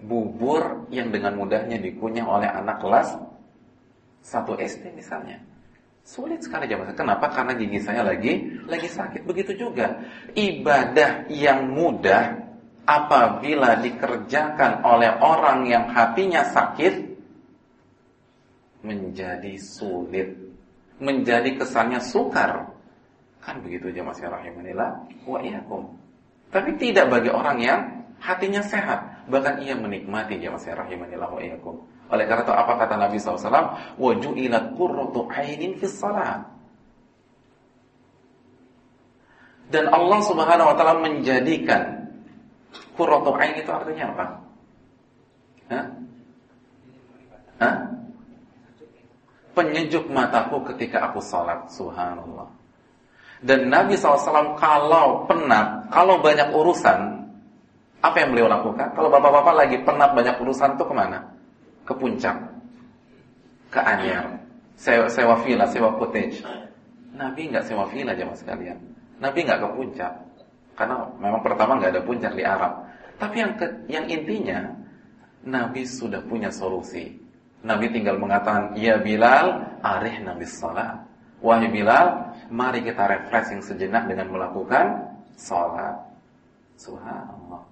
bubur yang dengan mudahnya dikunyah oleh anak kelas satu SD misalnya. Sulit sekali jamaah. Kenapa? Karena gigi saya lagi lagi sakit. Begitu juga ibadah yang mudah apabila dikerjakan oleh orang yang hatinya sakit menjadi sulit, menjadi kesannya sukar. Kan begitu jamaah rahimanillah wa iyyakum. Tapi tidak bagi orang yang hatinya sehat, bahkan ia menikmati jamaah rahimanillah wa iyyakum. Oleh karena itu apa kata Nabi SAW? Waju'ilat qurratu ainin fis salat. Dan Allah Subhanahu wa taala menjadikan qurratu ain itu artinya apa? Hah? Hah? Penyejuk mataku ketika aku salat, subhanallah. Dan Nabi SAW kalau penat, kalau banyak urusan, apa yang beliau lakukan? Kalau bapak-bapak lagi penat banyak urusan itu ke mana? ke puncak, ke Anyar, sewa, sewa villa, sewa cottage. Nabi nggak sewa villa aja mas kalian. Nabi nggak ke puncak, karena memang pertama nggak ada puncak di Arab. Tapi yang ke, yang intinya Nabi sudah punya solusi. Nabi tinggal mengatakan, Ya Bilal, arih Nabi salat. Wahai Bilal, mari kita refreshing sejenak dengan melakukan salat. Subhanallah.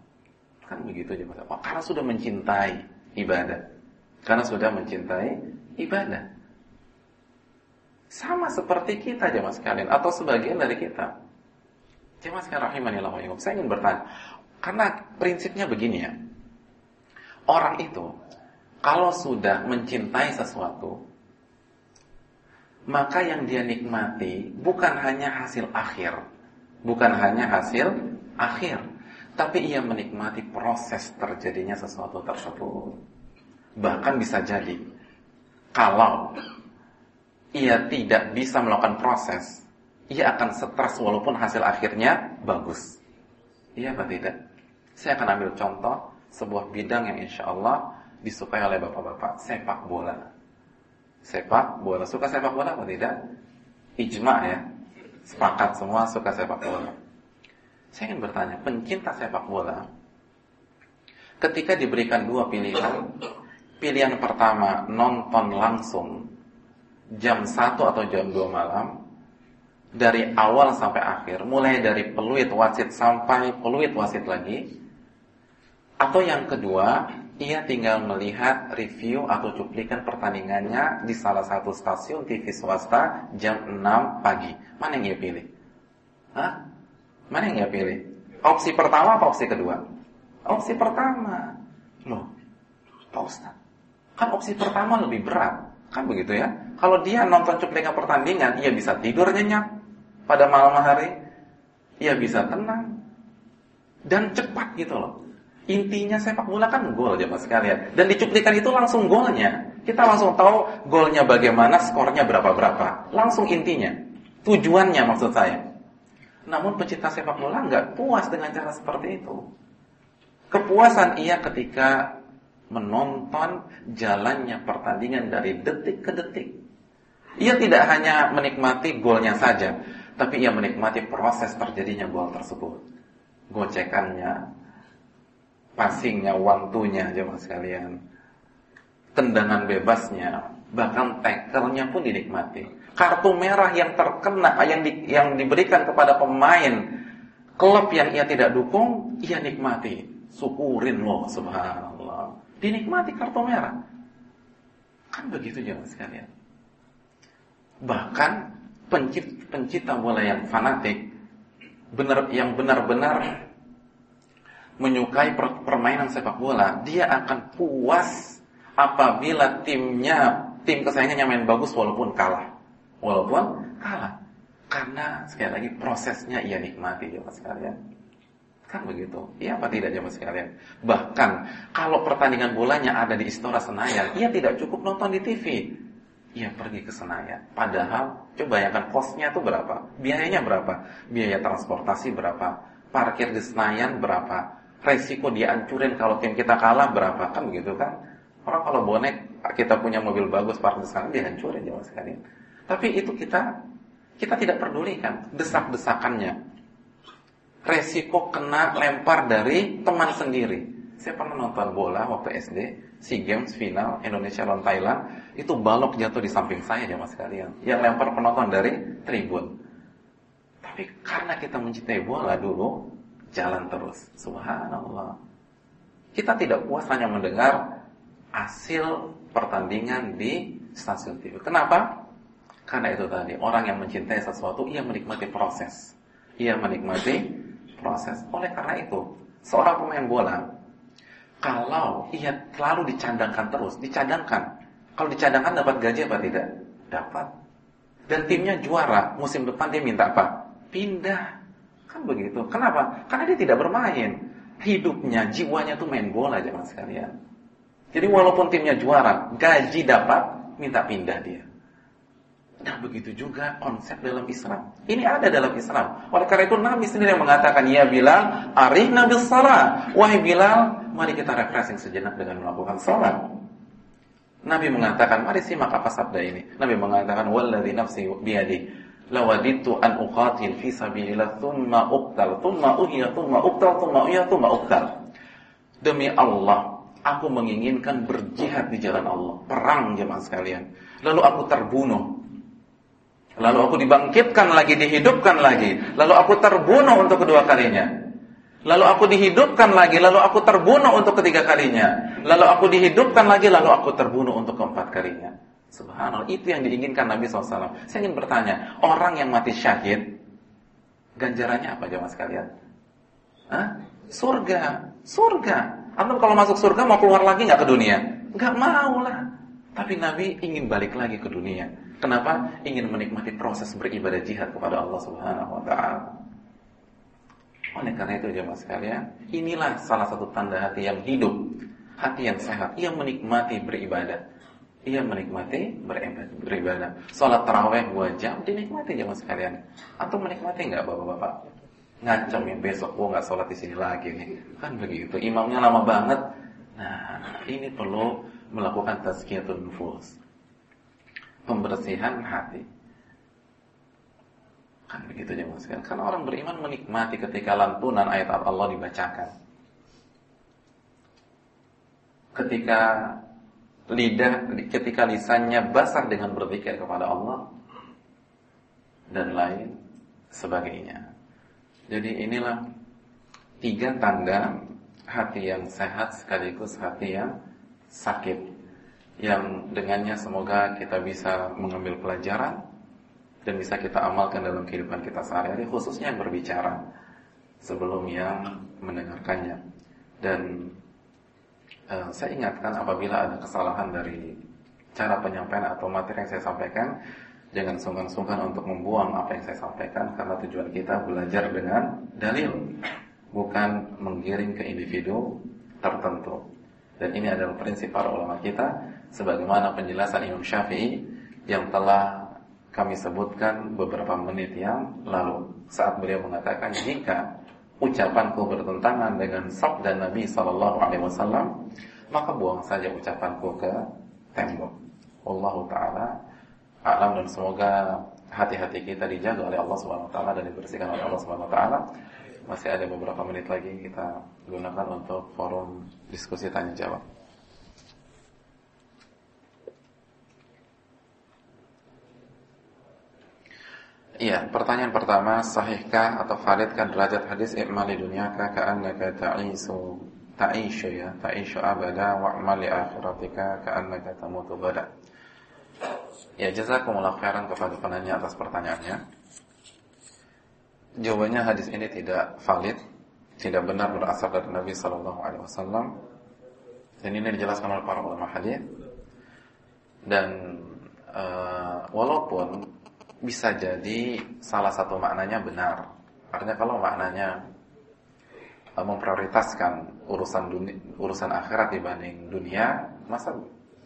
Kan begitu aja Pak. Karena sudah mencintai ibadah. Karena sudah mencintai ibadah. Sama seperti kita jemaah sekalian atau sebagian dari kita. Jemaah sekalian rahimanillah wa Saya ingin bertanya, karena prinsipnya begini ya. Orang itu kalau sudah mencintai sesuatu, maka yang dia nikmati bukan hanya hasil akhir, bukan hanya hasil akhir, tapi ia menikmati proses terjadinya sesuatu tersebut. Bahkan bisa jadi kalau ia tidak bisa melakukan proses, ia akan stres walaupun hasil akhirnya bagus. Iya apa tidak? Saya akan ambil contoh sebuah bidang yang insya Allah disukai oleh bapak-bapak, sepak bola. Sepak bola, suka sepak bola apa tidak? Ijma ya, sepakat semua suka sepak bola. Saya ingin bertanya, pencinta sepak bola, ketika diberikan dua pilihan, Pilihan pertama nonton langsung jam 1 atau jam 2 malam dari awal sampai akhir, mulai dari peluit wasit sampai peluit wasit lagi. Atau yang kedua, ia tinggal melihat review atau cuplikan pertandingannya di salah satu stasiun TV swasta jam 6 pagi. Mana yang ia pilih? Hah? Mana yang ia pilih? Opsi pertama apa opsi kedua? Opsi pertama. Loh, Pak Ustaz. Kan opsi pertama lebih berat. Kan begitu ya. Kalau dia nonton cuplikan pertandingan, ia bisa tidur nyenyak pada malam hari. Ia bisa tenang. Dan cepat gitu loh. Intinya sepak bola kan gol aja mas sekalian. Dan dicuplikan itu langsung golnya. Kita langsung tahu golnya bagaimana, skornya berapa-berapa. Langsung intinya. Tujuannya maksud saya. Namun pecinta sepak bola nggak puas dengan cara seperti itu. Kepuasan ia ketika menonton jalannya pertandingan dari detik ke detik. Ia tidak hanya menikmati golnya saja, tapi ia menikmati proses terjadinya gol tersebut. Gocekannya, passingnya, wantunya, jemaah sekalian. Tendangan bebasnya, bahkan tackle-nya pun dinikmati. Kartu merah yang terkena, yang di, yang diberikan kepada pemain klub yang ia tidak dukung, ia nikmati. Syukurin loh, subhanallah dinikmati kartu merah. Kan begitu jangan sekalian. Bahkan pencipta, pencipta bola yang fanatik, benar yang benar-benar menyukai per, permainan sepak bola, dia akan puas apabila timnya, tim kesayangannya main bagus walaupun kalah. Walaupun kalah. Karena sekali lagi prosesnya ia nikmati jangan sekalian. Kan begitu. Iya apa tidak jemaah sekalian? Bahkan kalau pertandingan bolanya ada di Istora Senayan, ia tidak cukup nonton di TV. Ia pergi ke Senayan. Padahal coba bayangkan kosnya itu berapa? Biayanya berapa? Biaya transportasi berapa? Parkir di Senayan berapa? Resiko dia ancurin kalau tim kita kalah berapa? Kan begitu kan? Orang kalau bonek kita punya mobil bagus parkir di sana dihancurin jemaah sekalian. Tapi itu kita kita tidak pedulikan desak-desakannya resiko kena lempar dari teman sendiri. Saya pernah nonton bola waktu SD, SEA Games final Indonesia lawan Thailand, itu balok jatuh di samping saya ya mas kalian. Yang lempar penonton dari tribun. Tapi karena kita mencintai bola dulu, jalan terus. Subhanallah. Kita tidak puas hanya mendengar hasil pertandingan di stasiun TV. Kenapa? Karena itu tadi, orang yang mencintai sesuatu, ia menikmati proses. Ia menikmati proses. Oleh karena itu, seorang pemain bola kalau ia selalu dicadangkan terus, dicadangkan. Kalau dicadangkan dapat gaji apa tidak? Dapat. Dan timnya juara, musim depan dia minta apa? Pindah. Kan begitu. Kenapa? Karena dia tidak bermain. Hidupnya, jiwanya tuh main bola jangan sekalian. Jadi walaupun timnya juara, gaji dapat, minta pindah dia. Nah begitu juga konsep dalam Islam. Ini ada dalam Islam. Oleh karena itu Nabi sendiri yang mengatakan, Ya Bilal, arif Nabi salah. Wahai Bilal, mari kita refreshing sejenak dengan melakukan sholat. Nabi mengatakan, mari simak apa sabda ini. Nabi mengatakan, Walladhi nafsi biyadi. Lawaditu an uqatil fi sabilillah thumma uqtal, thumma uhya, thumma uqtal, thumma uhya, thumma uqtal. Demi Allah, aku menginginkan berjihad di jalan Allah. Perang jemaah sekalian. Lalu aku terbunuh Lalu aku dibangkitkan lagi, dihidupkan lagi. Lalu aku terbunuh untuk kedua kalinya. Lalu aku dihidupkan lagi, lalu aku terbunuh untuk ketiga kalinya. Lalu aku dihidupkan lagi, lalu aku terbunuh untuk keempat kalinya. Subhanallah, itu yang diinginkan Nabi SAW. Saya ingin bertanya, orang yang mati syahid, ganjarannya apa jemaah sekalian? Hah? Surga, surga. Antum kalau masuk surga mau keluar lagi nggak ke dunia? Nggak mau lah. Tapi Nabi ingin balik lagi ke dunia. Kenapa? Ingin menikmati proses beribadah jihad kepada Allah Subhanahu wa taala. Oleh karena itu jemaah sekalian, inilah salah satu tanda hati yang hidup, hati yang sehat, ia menikmati beribadah. Ia menikmati beribadah. Salat tarawih 2 jam dinikmati jemaah sekalian. Atau menikmati enggak Bapak-bapak? Ngancam ya besok gua enggak salat di sini lagi nih. Kan begitu. Imamnya lama banget. Nah, ini perlu melakukan tazkiyatun nufus pembersihan hati. Kan begitu aja mas Karena orang beriman menikmati ketika lantunan ayat Allah dibacakan. Ketika lidah, ketika lisannya basah dengan berzikir kepada Allah dan lain sebagainya. Jadi inilah tiga tanda hati yang sehat sekaligus hati yang sakit yang dengannya semoga kita bisa mengambil pelajaran dan bisa kita amalkan dalam kehidupan kita sehari-hari khususnya yang berbicara sebelum yang mendengarkannya dan uh, saya ingatkan apabila ada kesalahan dari cara penyampaian atau materi yang saya sampaikan jangan sungkan-sungkan untuk membuang apa yang saya sampaikan karena tujuan kita belajar dengan dalil bukan menggiring ke individu tertentu. Dan ini adalah prinsip para ulama kita sebagaimana penjelasan Imam Syafi'i yang telah kami sebutkan beberapa menit yang lalu saat beliau mengatakan jika ucapanku bertentangan dengan sabda Nabi Shallallahu Alaihi Wasallam maka buang saja ucapanku ke tembok. Allah Taala alam dan semoga hati-hati kita dijaga oleh Allah Subhanahu Wa Taala dan dibersihkan oleh Allah Subhanahu Wa Taala. Masih ada beberapa menit lagi kita gunakan untuk forum diskusi tanya jawab. Iya, pertanyaan pertama, sahihkah atau validkah derajat hadis i'mali dunyaka ka'annaka ta'isu ta'ishu ya, ta'ishu abada wa'mal li akhiratika ka'annaka tamutu bada. Ya, jazakumullah khairan kepada penanya atas pertanyaannya. Jawabannya hadis ini tidak valid, tidak benar berasal dari Nabi Shallallahu Alaihi Wasallam. Dan ini dijelaskan oleh para ulama hadis. Dan uh, walaupun bisa jadi salah satu maknanya benar, artinya kalau maknanya uh, memprioritaskan urusan dunia, urusan akhirat dibanding dunia, masa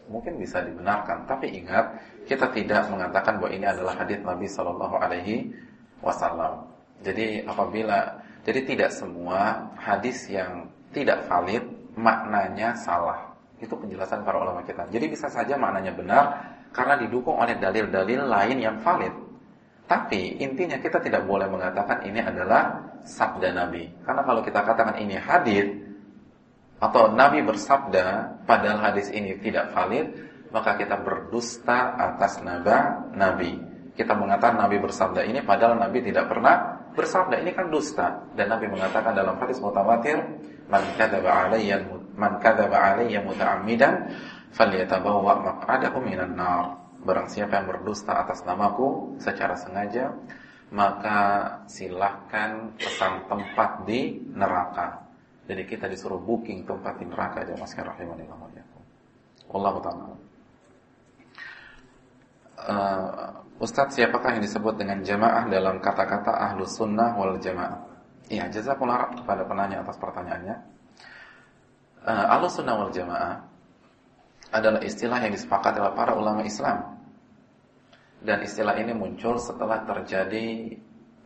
mungkin bisa dibenarkan. Tapi ingat, kita tidak mengatakan bahwa ini adalah hadis Nabi Shallallahu Alaihi Wasallam. Jadi apabila jadi tidak semua hadis yang tidak valid maknanya salah. Itu penjelasan para ulama kita. Jadi bisa saja maknanya benar karena didukung oleh dalil-dalil lain yang valid. Tapi intinya kita tidak boleh mengatakan ini adalah sabda Nabi. Karena kalau kita katakan ini hadis, atau Nabi bersabda padahal hadis ini tidak valid, maka kita berdusta atas naba Nabi. Kita mengatakan Nabi bersabda ini padahal Nabi tidak pernah bersabda. Ini kan dusta. Dan Nabi mengatakan dalam hadis mutawatir, "Man kadzaba alayya man kadzaba alayya muta'ammidan falyatabawwa maq'adahu minan nar." Barang siapa yang berdusta atas namaku secara sengaja, maka silahkan pesan tempat di neraka. Jadi kita disuruh booking tempat di neraka aja Mas rahimahullah Allah. Uh, Ustadz siapakah yang disebut dengan jamaah dalam kata-kata ahlu sunnah wal jamaah? Iya, jazakumullah kepada penanya atas pertanyaannya. Uh, ahlu sunnah wal jamaah adalah istilah yang disepakati oleh para ulama Islam. Dan istilah ini muncul setelah terjadi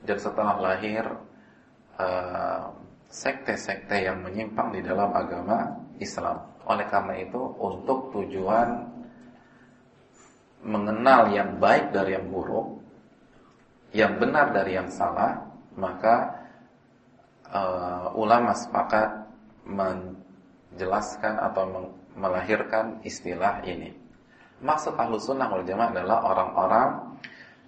dan setelah lahir uh, sekte-sekte yang menyimpang di dalam agama Islam. Oleh karena itu, untuk tujuan mengenal yang baik dari yang buruk, yang benar dari yang salah, maka uh, ulama sepakat menjelaskan atau melahirkan istilah ini. Maksud ahlu sunnah wal jamaah adalah orang-orang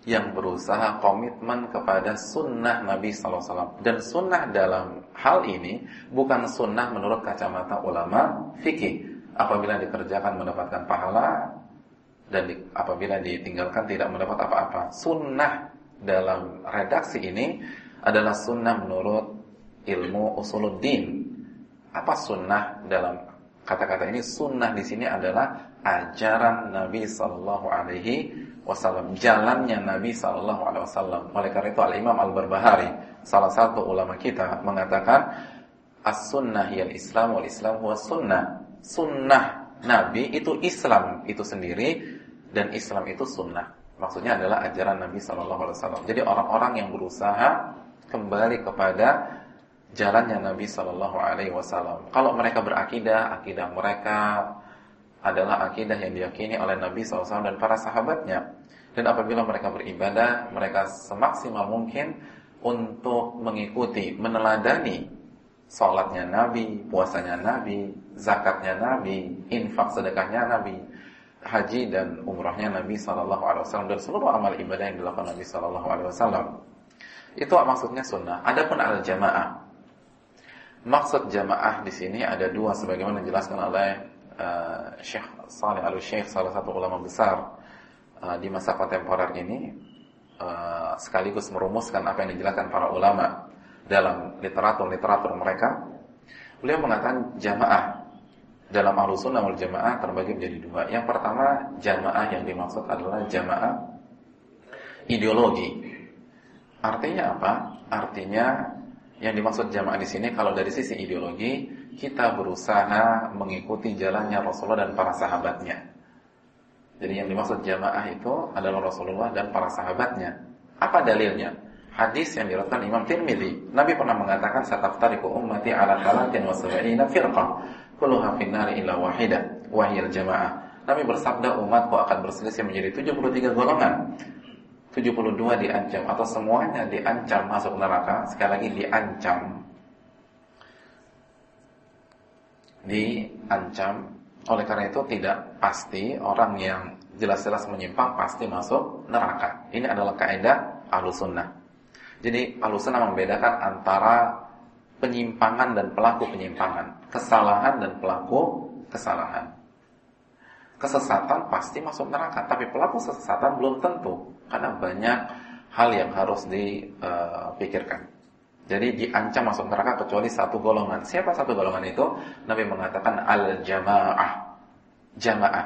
yang berusaha komitmen kepada sunnah Nabi SAW dan sunnah dalam hal ini bukan sunnah menurut kacamata ulama fikih. Apabila dikerjakan mendapatkan pahala dan di, apabila ditinggalkan tidak mendapat apa-apa. Sunnah dalam redaksi ini adalah sunnah menurut ilmu usuluddin. Apa sunnah dalam kata-kata ini sunnah di sini adalah ajaran Nabi Sallallahu Alaihi Wasallam, jalannya Nabi Sallallahu Alaihi Wasallam. Oleh karena itu Al Imam Al Barbahari, salah satu ulama kita mengatakan as sunnah yang Islam wal Islam huwa sunnah. Sunnah Nabi itu Islam itu sendiri dan Islam itu sunnah. Maksudnya adalah ajaran Nabi Sallallahu Alaihi Wasallam. Jadi orang-orang yang berusaha kembali kepada jalannya Nabi Sallallahu Alaihi Wasallam. Kalau mereka berakidah, akidah mereka adalah akidah yang diyakini oleh Nabi SAW dan para sahabatnya. Dan apabila mereka beribadah, mereka semaksimal mungkin untuk mengikuti, meneladani sholatnya Nabi, puasanya Nabi, zakatnya Nabi, infak sedekahnya Nabi, haji dan umrahnya Nabi SAW dan seluruh amal ibadah yang dilakukan Nabi SAW. Itu maksudnya sunnah. Adapun al jamaah, maksud jamaah di sini ada dua sebagaimana dijelaskan oleh uh, Syekh Saleh al Syekh salah satu ulama besar uh, di masa kontemporer ini uh, sekaligus merumuskan apa yang dijelaskan para ulama dalam literatur-literatur mereka. Beliau mengatakan jamaah dalam sunnah wal jamaah terbagi menjadi dua. Yang pertama jamaah yang dimaksud adalah jamaah ideologi. Artinya apa? Artinya yang dimaksud jamaah di sini kalau dari sisi ideologi kita berusaha mengikuti jalannya Rasulullah dan para sahabatnya. Jadi yang dimaksud jamaah itu adalah Rasulullah dan para sahabatnya. Apa dalilnya? Hadis yang diriwayatkan Imam Tirmidzi. Nabi pernah mengatakan sataftariqu ummati ala talatin wa sab'ina firqah, kulluha finnari illa wahidah, wahiyal jamaah. Nabi bersabda umatku akan berselisih menjadi 73 golongan. 72 diancam atau semuanya diancam masuk neraka. Sekali lagi diancam diancam. Oleh karena itu tidak pasti orang yang jelas-jelas menyimpang pasti masuk neraka. Ini adalah kaidah sunnah. Jadi sunnah membedakan antara penyimpangan dan pelaku penyimpangan, kesalahan dan pelaku kesalahan. Kesesatan pasti masuk neraka, tapi pelaku kesesatan belum tentu karena banyak hal yang harus dipikirkan. Jadi diancam masuk neraka kecuali satu golongan. Siapa satu golongan itu? Nabi mengatakan al-jamaah. Jamaah.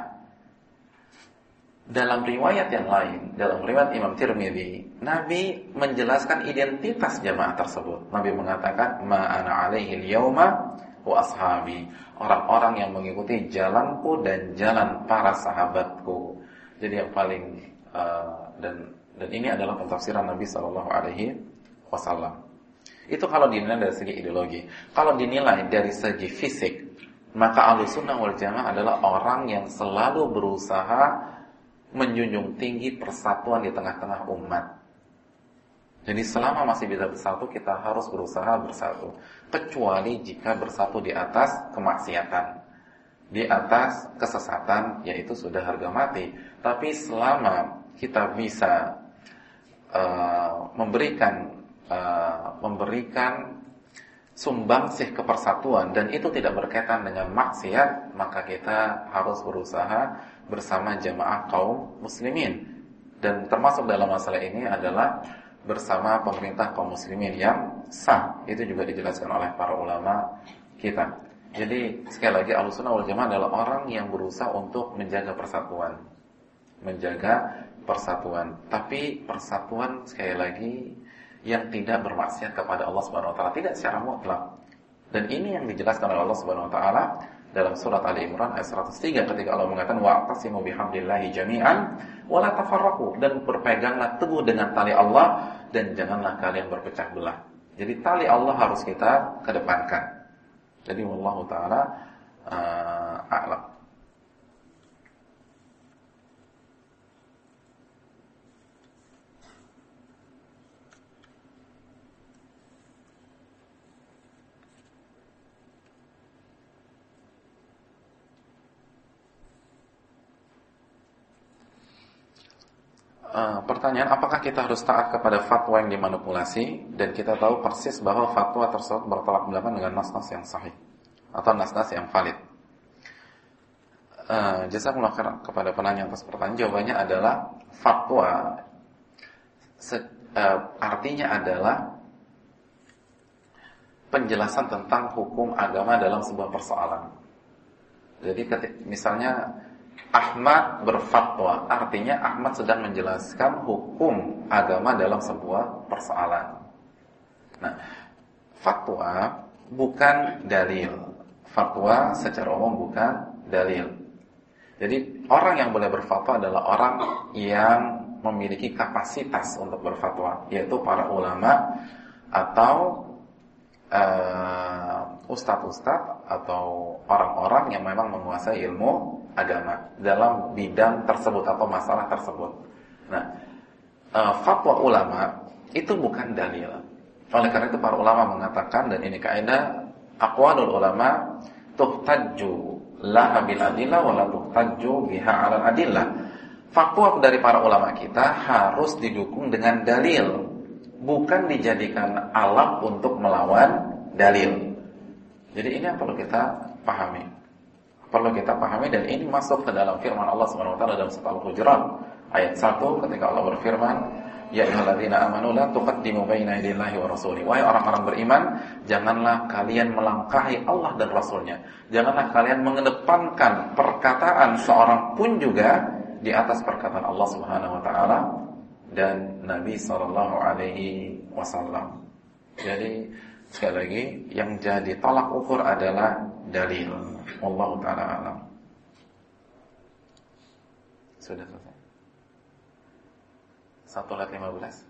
Dalam riwayat yang lain, dalam riwayat Imam Tirmidzi, Nabi menjelaskan identitas jamaah tersebut. Nabi mengatakan, "Ma alaihi al-yauma wa ashabi." Orang-orang yang mengikuti jalanku dan jalan para sahabatku. Jadi yang paling uh, dan dan ini adalah pentafsiran Nabi Shallallahu alaihi wasallam. Itu kalau dinilai dari segi ideologi. Kalau dinilai dari segi fisik, maka alusunnah wal jamaah adalah orang yang selalu berusaha menjunjung tinggi persatuan di tengah-tengah umat. Jadi selama masih bisa bersatu kita harus berusaha bersatu. Kecuali jika bersatu di atas kemaksiatan. Di atas kesesatan yaitu sudah harga mati. Tapi selama kita bisa uh, memberikan uh, memberikan sumbangsih kepersatuan dan itu tidak berkaitan dengan maksiat, maka kita harus berusaha bersama jamaah kaum muslimin. Dan termasuk dalam masalah ini adalah bersama pemerintah kaum muslimin yang sah. Itu juga dijelaskan oleh para ulama kita. Jadi sekali lagi Ahlussunnah wal Jamaah adalah orang yang berusaha untuk menjaga persatuan. Menjaga persatuan. Tapi persatuan sekali lagi yang tidak bermaksiat kepada Allah Subhanahu wa taala, tidak secara mutlak. Dan ini yang dijelaskan oleh Allah Subhanahu wa taala dalam surat Ali Imran ayat 103 ketika Allah mengatakan wa'tasimu bihamdillahi jami'an wa la tafarraqu dan berpeganglah teguh dengan tali Allah dan janganlah kalian berpecah belah. Jadi tali Allah harus kita kedepankan. Jadi wallahu taala uh, a'lam. Uh, pertanyaan apakah kita harus taat kepada fatwa yang dimanipulasi dan kita tahu persis bahwa fatwa tersebut bertolak belakang dengan nas-nas yang sahih atau nas-nas yang valid. Uh, Jazakumullah kepada penanya atas pertanyaan jawabannya adalah fatwa uh, artinya adalah penjelasan tentang hukum agama dalam sebuah persoalan. Jadi misalnya Ahmad berfatwa, artinya Ahmad sedang menjelaskan hukum agama dalam sebuah persoalan. Nah, fatwa bukan dalil. Fatwa secara umum bukan dalil. Jadi orang yang boleh berfatwa adalah orang yang memiliki kapasitas untuk berfatwa, yaitu para ulama atau uh, ustadz-ustadz atau orang-orang yang memang menguasai ilmu agama dalam bidang tersebut atau masalah tersebut. Nah, uh, fatwa ulama itu bukan dalil. Oleh karena itu para ulama mengatakan dan ini kaidah aqwalul ulama tuhtaju la bil adillah wa la tuhtaju biha 'ala adillah. Fatwa dari para ulama kita harus didukung dengan dalil, bukan dijadikan alat untuk melawan dalil. Jadi ini yang perlu kita pahami. Perlu kita pahami dan ini masuk ke dalam firman Allah Subhanahu wa taala dalam surah Al-Hujurat ayat 1 ketika Allah berfirman, "Ya ayyuhalladzina amanu la tuqaddimu baina yadayillahi wa rasuli." Wahai orang-orang beriman, janganlah kalian melangkahi Allah dan Rasulnya. Janganlah kalian mengedepankan perkataan seorang pun juga di atas perkataan Allah Subhanahu wa taala dan Nabi sallallahu alaihi wasallam. Jadi Sekali lagi, yang jadi tolak ukur adalah dalil. Allah taala alam. Sudah selesai. Satu lat lima belas.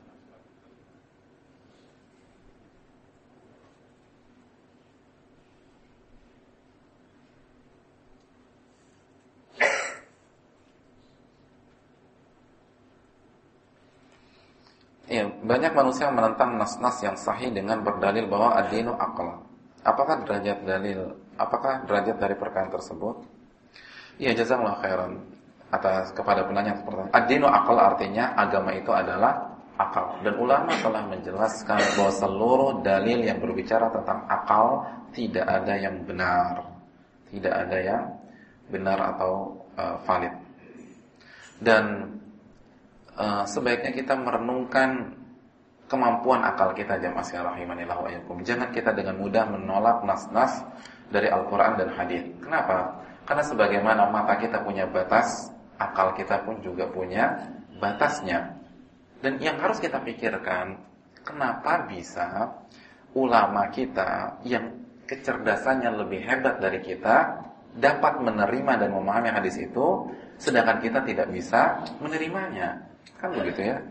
Ya, banyak manusia menentang nas-nas yang sahih dengan berdalil bahwa ad-dinu akal. Apakah derajat dalil? Apakah derajat dari perkara tersebut? Ya, jazakallahu khairan atas kepada penanya seperti Ad-dinu akal artinya agama itu adalah akal. Dan ulama telah menjelaskan bahwa seluruh dalil yang berbicara tentang akal tidak ada yang benar. Tidak ada yang benar atau uh, valid. Dan uh, sebaiknya kita merenungkan kemampuan akal kita jamaah sekalian rahimanillah wa Jangan kita dengan mudah menolak nas-nas dari Al-Qur'an dan hadis. Kenapa? Karena sebagaimana mata kita punya batas, akal kita pun juga punya batasnya. Dan yang harus kita pikirkan, kenapa bisa ulama kita yang kecerdasannya lebih hebat dari kita dapat menerima dan memahami hadis itu sedangkan kita tidak bisa menerimanya. Kan begitu ya.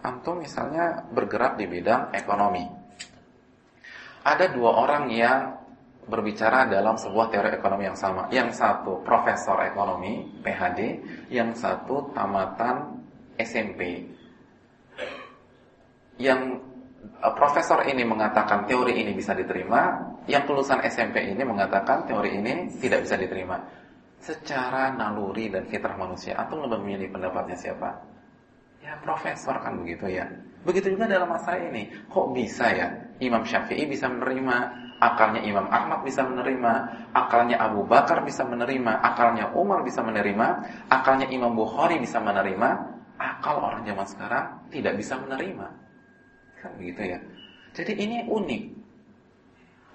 Antum misalnya bergerak di bidang ekonomi. Ada dua orang yang berbicara dalam sebuah teori ekonomi yang sama. Yang satu profesor ekonomi, PhD, yang satu tamatan SMP. yang uh, profesor ini mengatakan teori ini bisa diterima, yang lulusan SMP ini mengatakan teori ini tidak bisa diterima. Secara naluri dan fitrah manusia, atau lebih memilih pendapatnya siapa? Ya profesor kan begitu ya. Begitu juga dalam masalah ini. Kok bisa ya Imam Syafi'i bisa menerima, akalnya Imam Ahmad bisa menerima, akalnya Abu Bakar bisa menerima, akalnya Umar bisa menerima, akalnya Imam Bukhari bisa menerima, akal orang zaman sekarang tidak bisa menerima. Kan begitu ya. Jadi ini unik.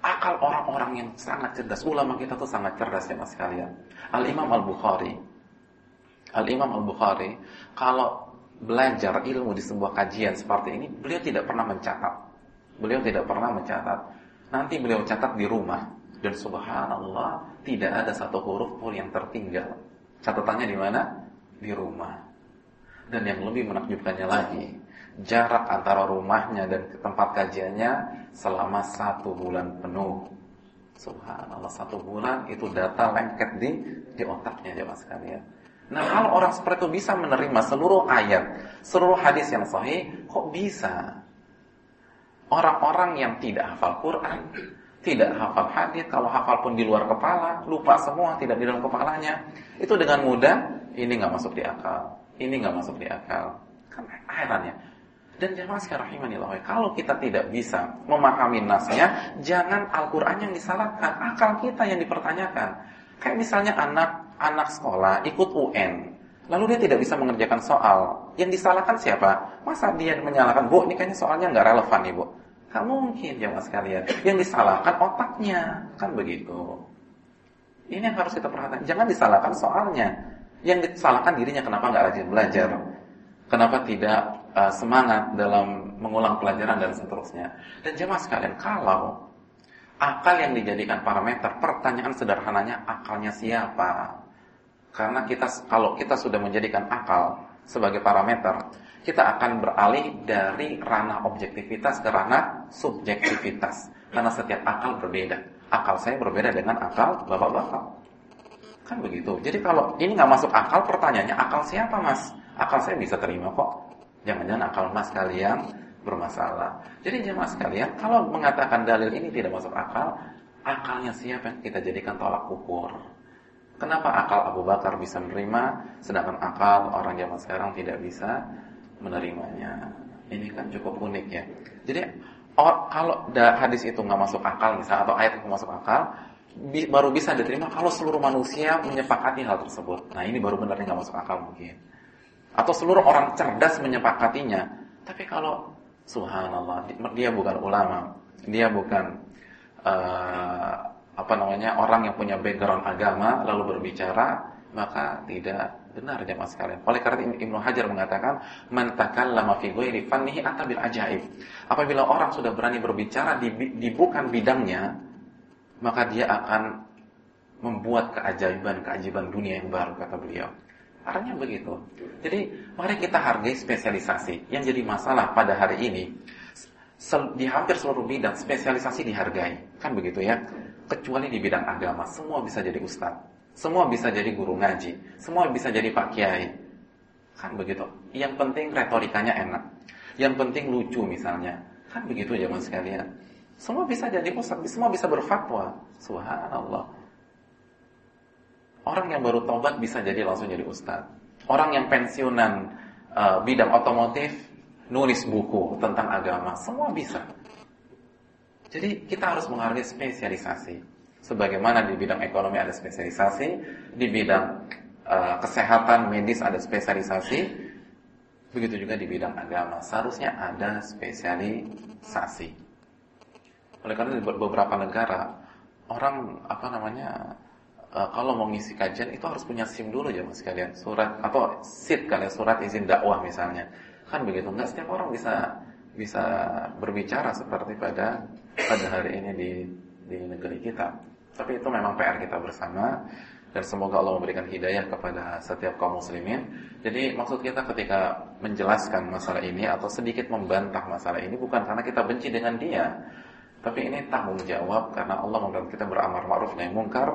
Akal orang-orang yang sangat cerdas, ulama kita tuh sangat cerdas ya mas kalian. Al-Imam Al-Bukhari. Al-Imam Al-Bukhari kalau belajar ilmu di sebuah kajian seperti ini, beliau tidak pernah mencatat. Beliau tidak pernah mencatat. Nanti beliau catat di rumah dan subhanallah tidak ada satu huruf pun yang tertinggal. Catatannya di mana? Di rumah. Dan yang lebih menakjubkannya lagi, jarak antara rumahnya dan tempat kajiannya selama satu bulan penuh. Subhanallah satu bulan itu data lengket di di otaknya jemaah sekalian. Nah kalau orang seperti itu bisa menerima seluruh ayat, seluruh hadis yang sahih, kok bisa? Orang-orang yang tidak hafal Quran, tidak hafal hadis, kalau hafal pun di luar kepala, lupa semua, tidak di dalam kepalanya, itu dengan mudah, ini nggak masuk di akal, ini nggak masuk di akal. Kan herannya. Dan jemaah sekarang rahimanillah, kalau kita tidak bisa memahami nasnya, jangan Al-Quran yang disalahkan, akal kita yang dipertanyakan. Kayak misalnya anak anak sekolah ikut UN, lalu dia tidak bisa mengerjakan soal, yang disalahkan siapa? Masa dia menyalahkan, bu, ini kayaknya soalnya nggak relevan nih, bu. Gak mungkin jamaah sekalian. Yang disalahkan otaknya, kan begitu. Ini yang harus kita perhatikan. Jangan disalahkan soalnya. Yang disalahkan dirinya kenapa nggak rajin belajar, kenapa tidak uh, semangat dalam mengulang pelajaran dan seterusnya. Dan jemaah sekalian, kalau akal yang dijadikan parameter, pertanyaan sederhananya akalnya siapa? Karena kita kalau kita sudah menjadikan akal sebagai parameter, kita akan beralih dari ranah objektivitas ke ranah subjektivitas. Karena setiap akal berbeda. Akal saya berbeda dengan akal bapak-bapak. Kan begitu. Jadi kalau ini nggak masuk akal, pertanyaannya akal siapa mas? Akal saya bisa terima kok. Jangan-jangan akal mas kalian bermasalah. Jadi jemaah sekalian, kalau mengatakan dalil ini tidak masuk akal, akalnya siapa yang kita jadikan tolak ukur? Kenapa akal Abu Bakar bisa menerima, sedangkan akal orang zaman sekarang tidak bisa menerimanya? Ini kan cukup unik ya. Jadi or, kalau hadis itu nggak masuk akal misalnya atau ayat itu masuk akal, bi baru bisa diterima kalau seluruh manusia menyepakati hal tersebut. Nah ini baru benar nggak masuk akal mungkin. Atau seluruh orang cerdas menyepakatinya. Tapi kalau subhanallah dia bukan ulama, dia bukan uh, apa namanya orang yang punya background agama lalu berbicara maka tidak benar jemaah sekalian. Oleh karena Ibnu Hajar mengatakan man takallama fi ghairi fannihi atabil ajaib. Apabila orang sudah berani berbicara di, di bukan bidangnya, maka dia akan membuat keajaiban-keajaiban dunia yang baru kata beliau. Artinya begitu. Jadi mari kita hargai spesialisasi. Yang jadi masalah pada hari ini di hampir seluruh bidang spesialisasi dihargai. Kan begitu ya kecuali di bidang agama. Semua bisa jadi ustadz, semua bisa jadi guru ngaji, semua bisa jadi pak kiai. Kan begitu. Yang penting retorikanya enak. Yang penting lucu misalnya. Kan begitu zaman sekalian. Semua bisa jadi ustadz, semua bisa berfatwa. Subhanallah. Orang yang baru tobat bisa jadi langsung jadi ustadz. Orang yang pensiunan uh, bidang otomotif nulis buku tentang agama, semua bisa. Jadi kita harus menghargai spesialisasi. Sebagaimana di bidang ekonomi ada spesialisasi, di bidang uh, kesehatan medis ada spesialisasi, begitu juga di bidang agama. Seharusnya ada spesialisasi. Oleh karena di beberapa negara orang apa namanya uh, kalau mau ngisi kajian itu harus punya SIM dulu ya mas kalian surat atau SID kalian surat izin dakwah misalnya kan begitu nggak setiap orang bisa bisa berbicara seperti pada pada hari ini di di negeri kita. Tapi itu memang PR kita bersama dan semoga Allah memberikan hidayah kepada setiap kaum muslimin. Jadi maksud kita ketika menjelaskan masalah ini atau sedikit membantah masalah ini bukan karena kita benci dengan dia, tapi ini tanggung jawab karena Allah memberikan kita beramar ma'ruf nahi mungkar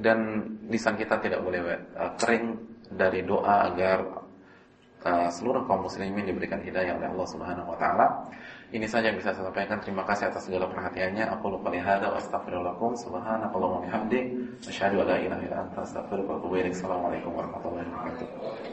dan lisan kita tidak boleh uh, kering dari doa agar uh, seluruh kaum muslimin diberikan hidayah oleh Allah Subhanahu wa taala. Ini saja yang bisa saya sampaikan. Terima kasih atas segala perhatiannya. Aku lupa lihat wa astaghfirullahaladzim. Subhanakallahumma wa bihamdik, asyhadu an la ilaha illa anta ilaik. Assalamualaikum warahmatullahi wabarakatuh.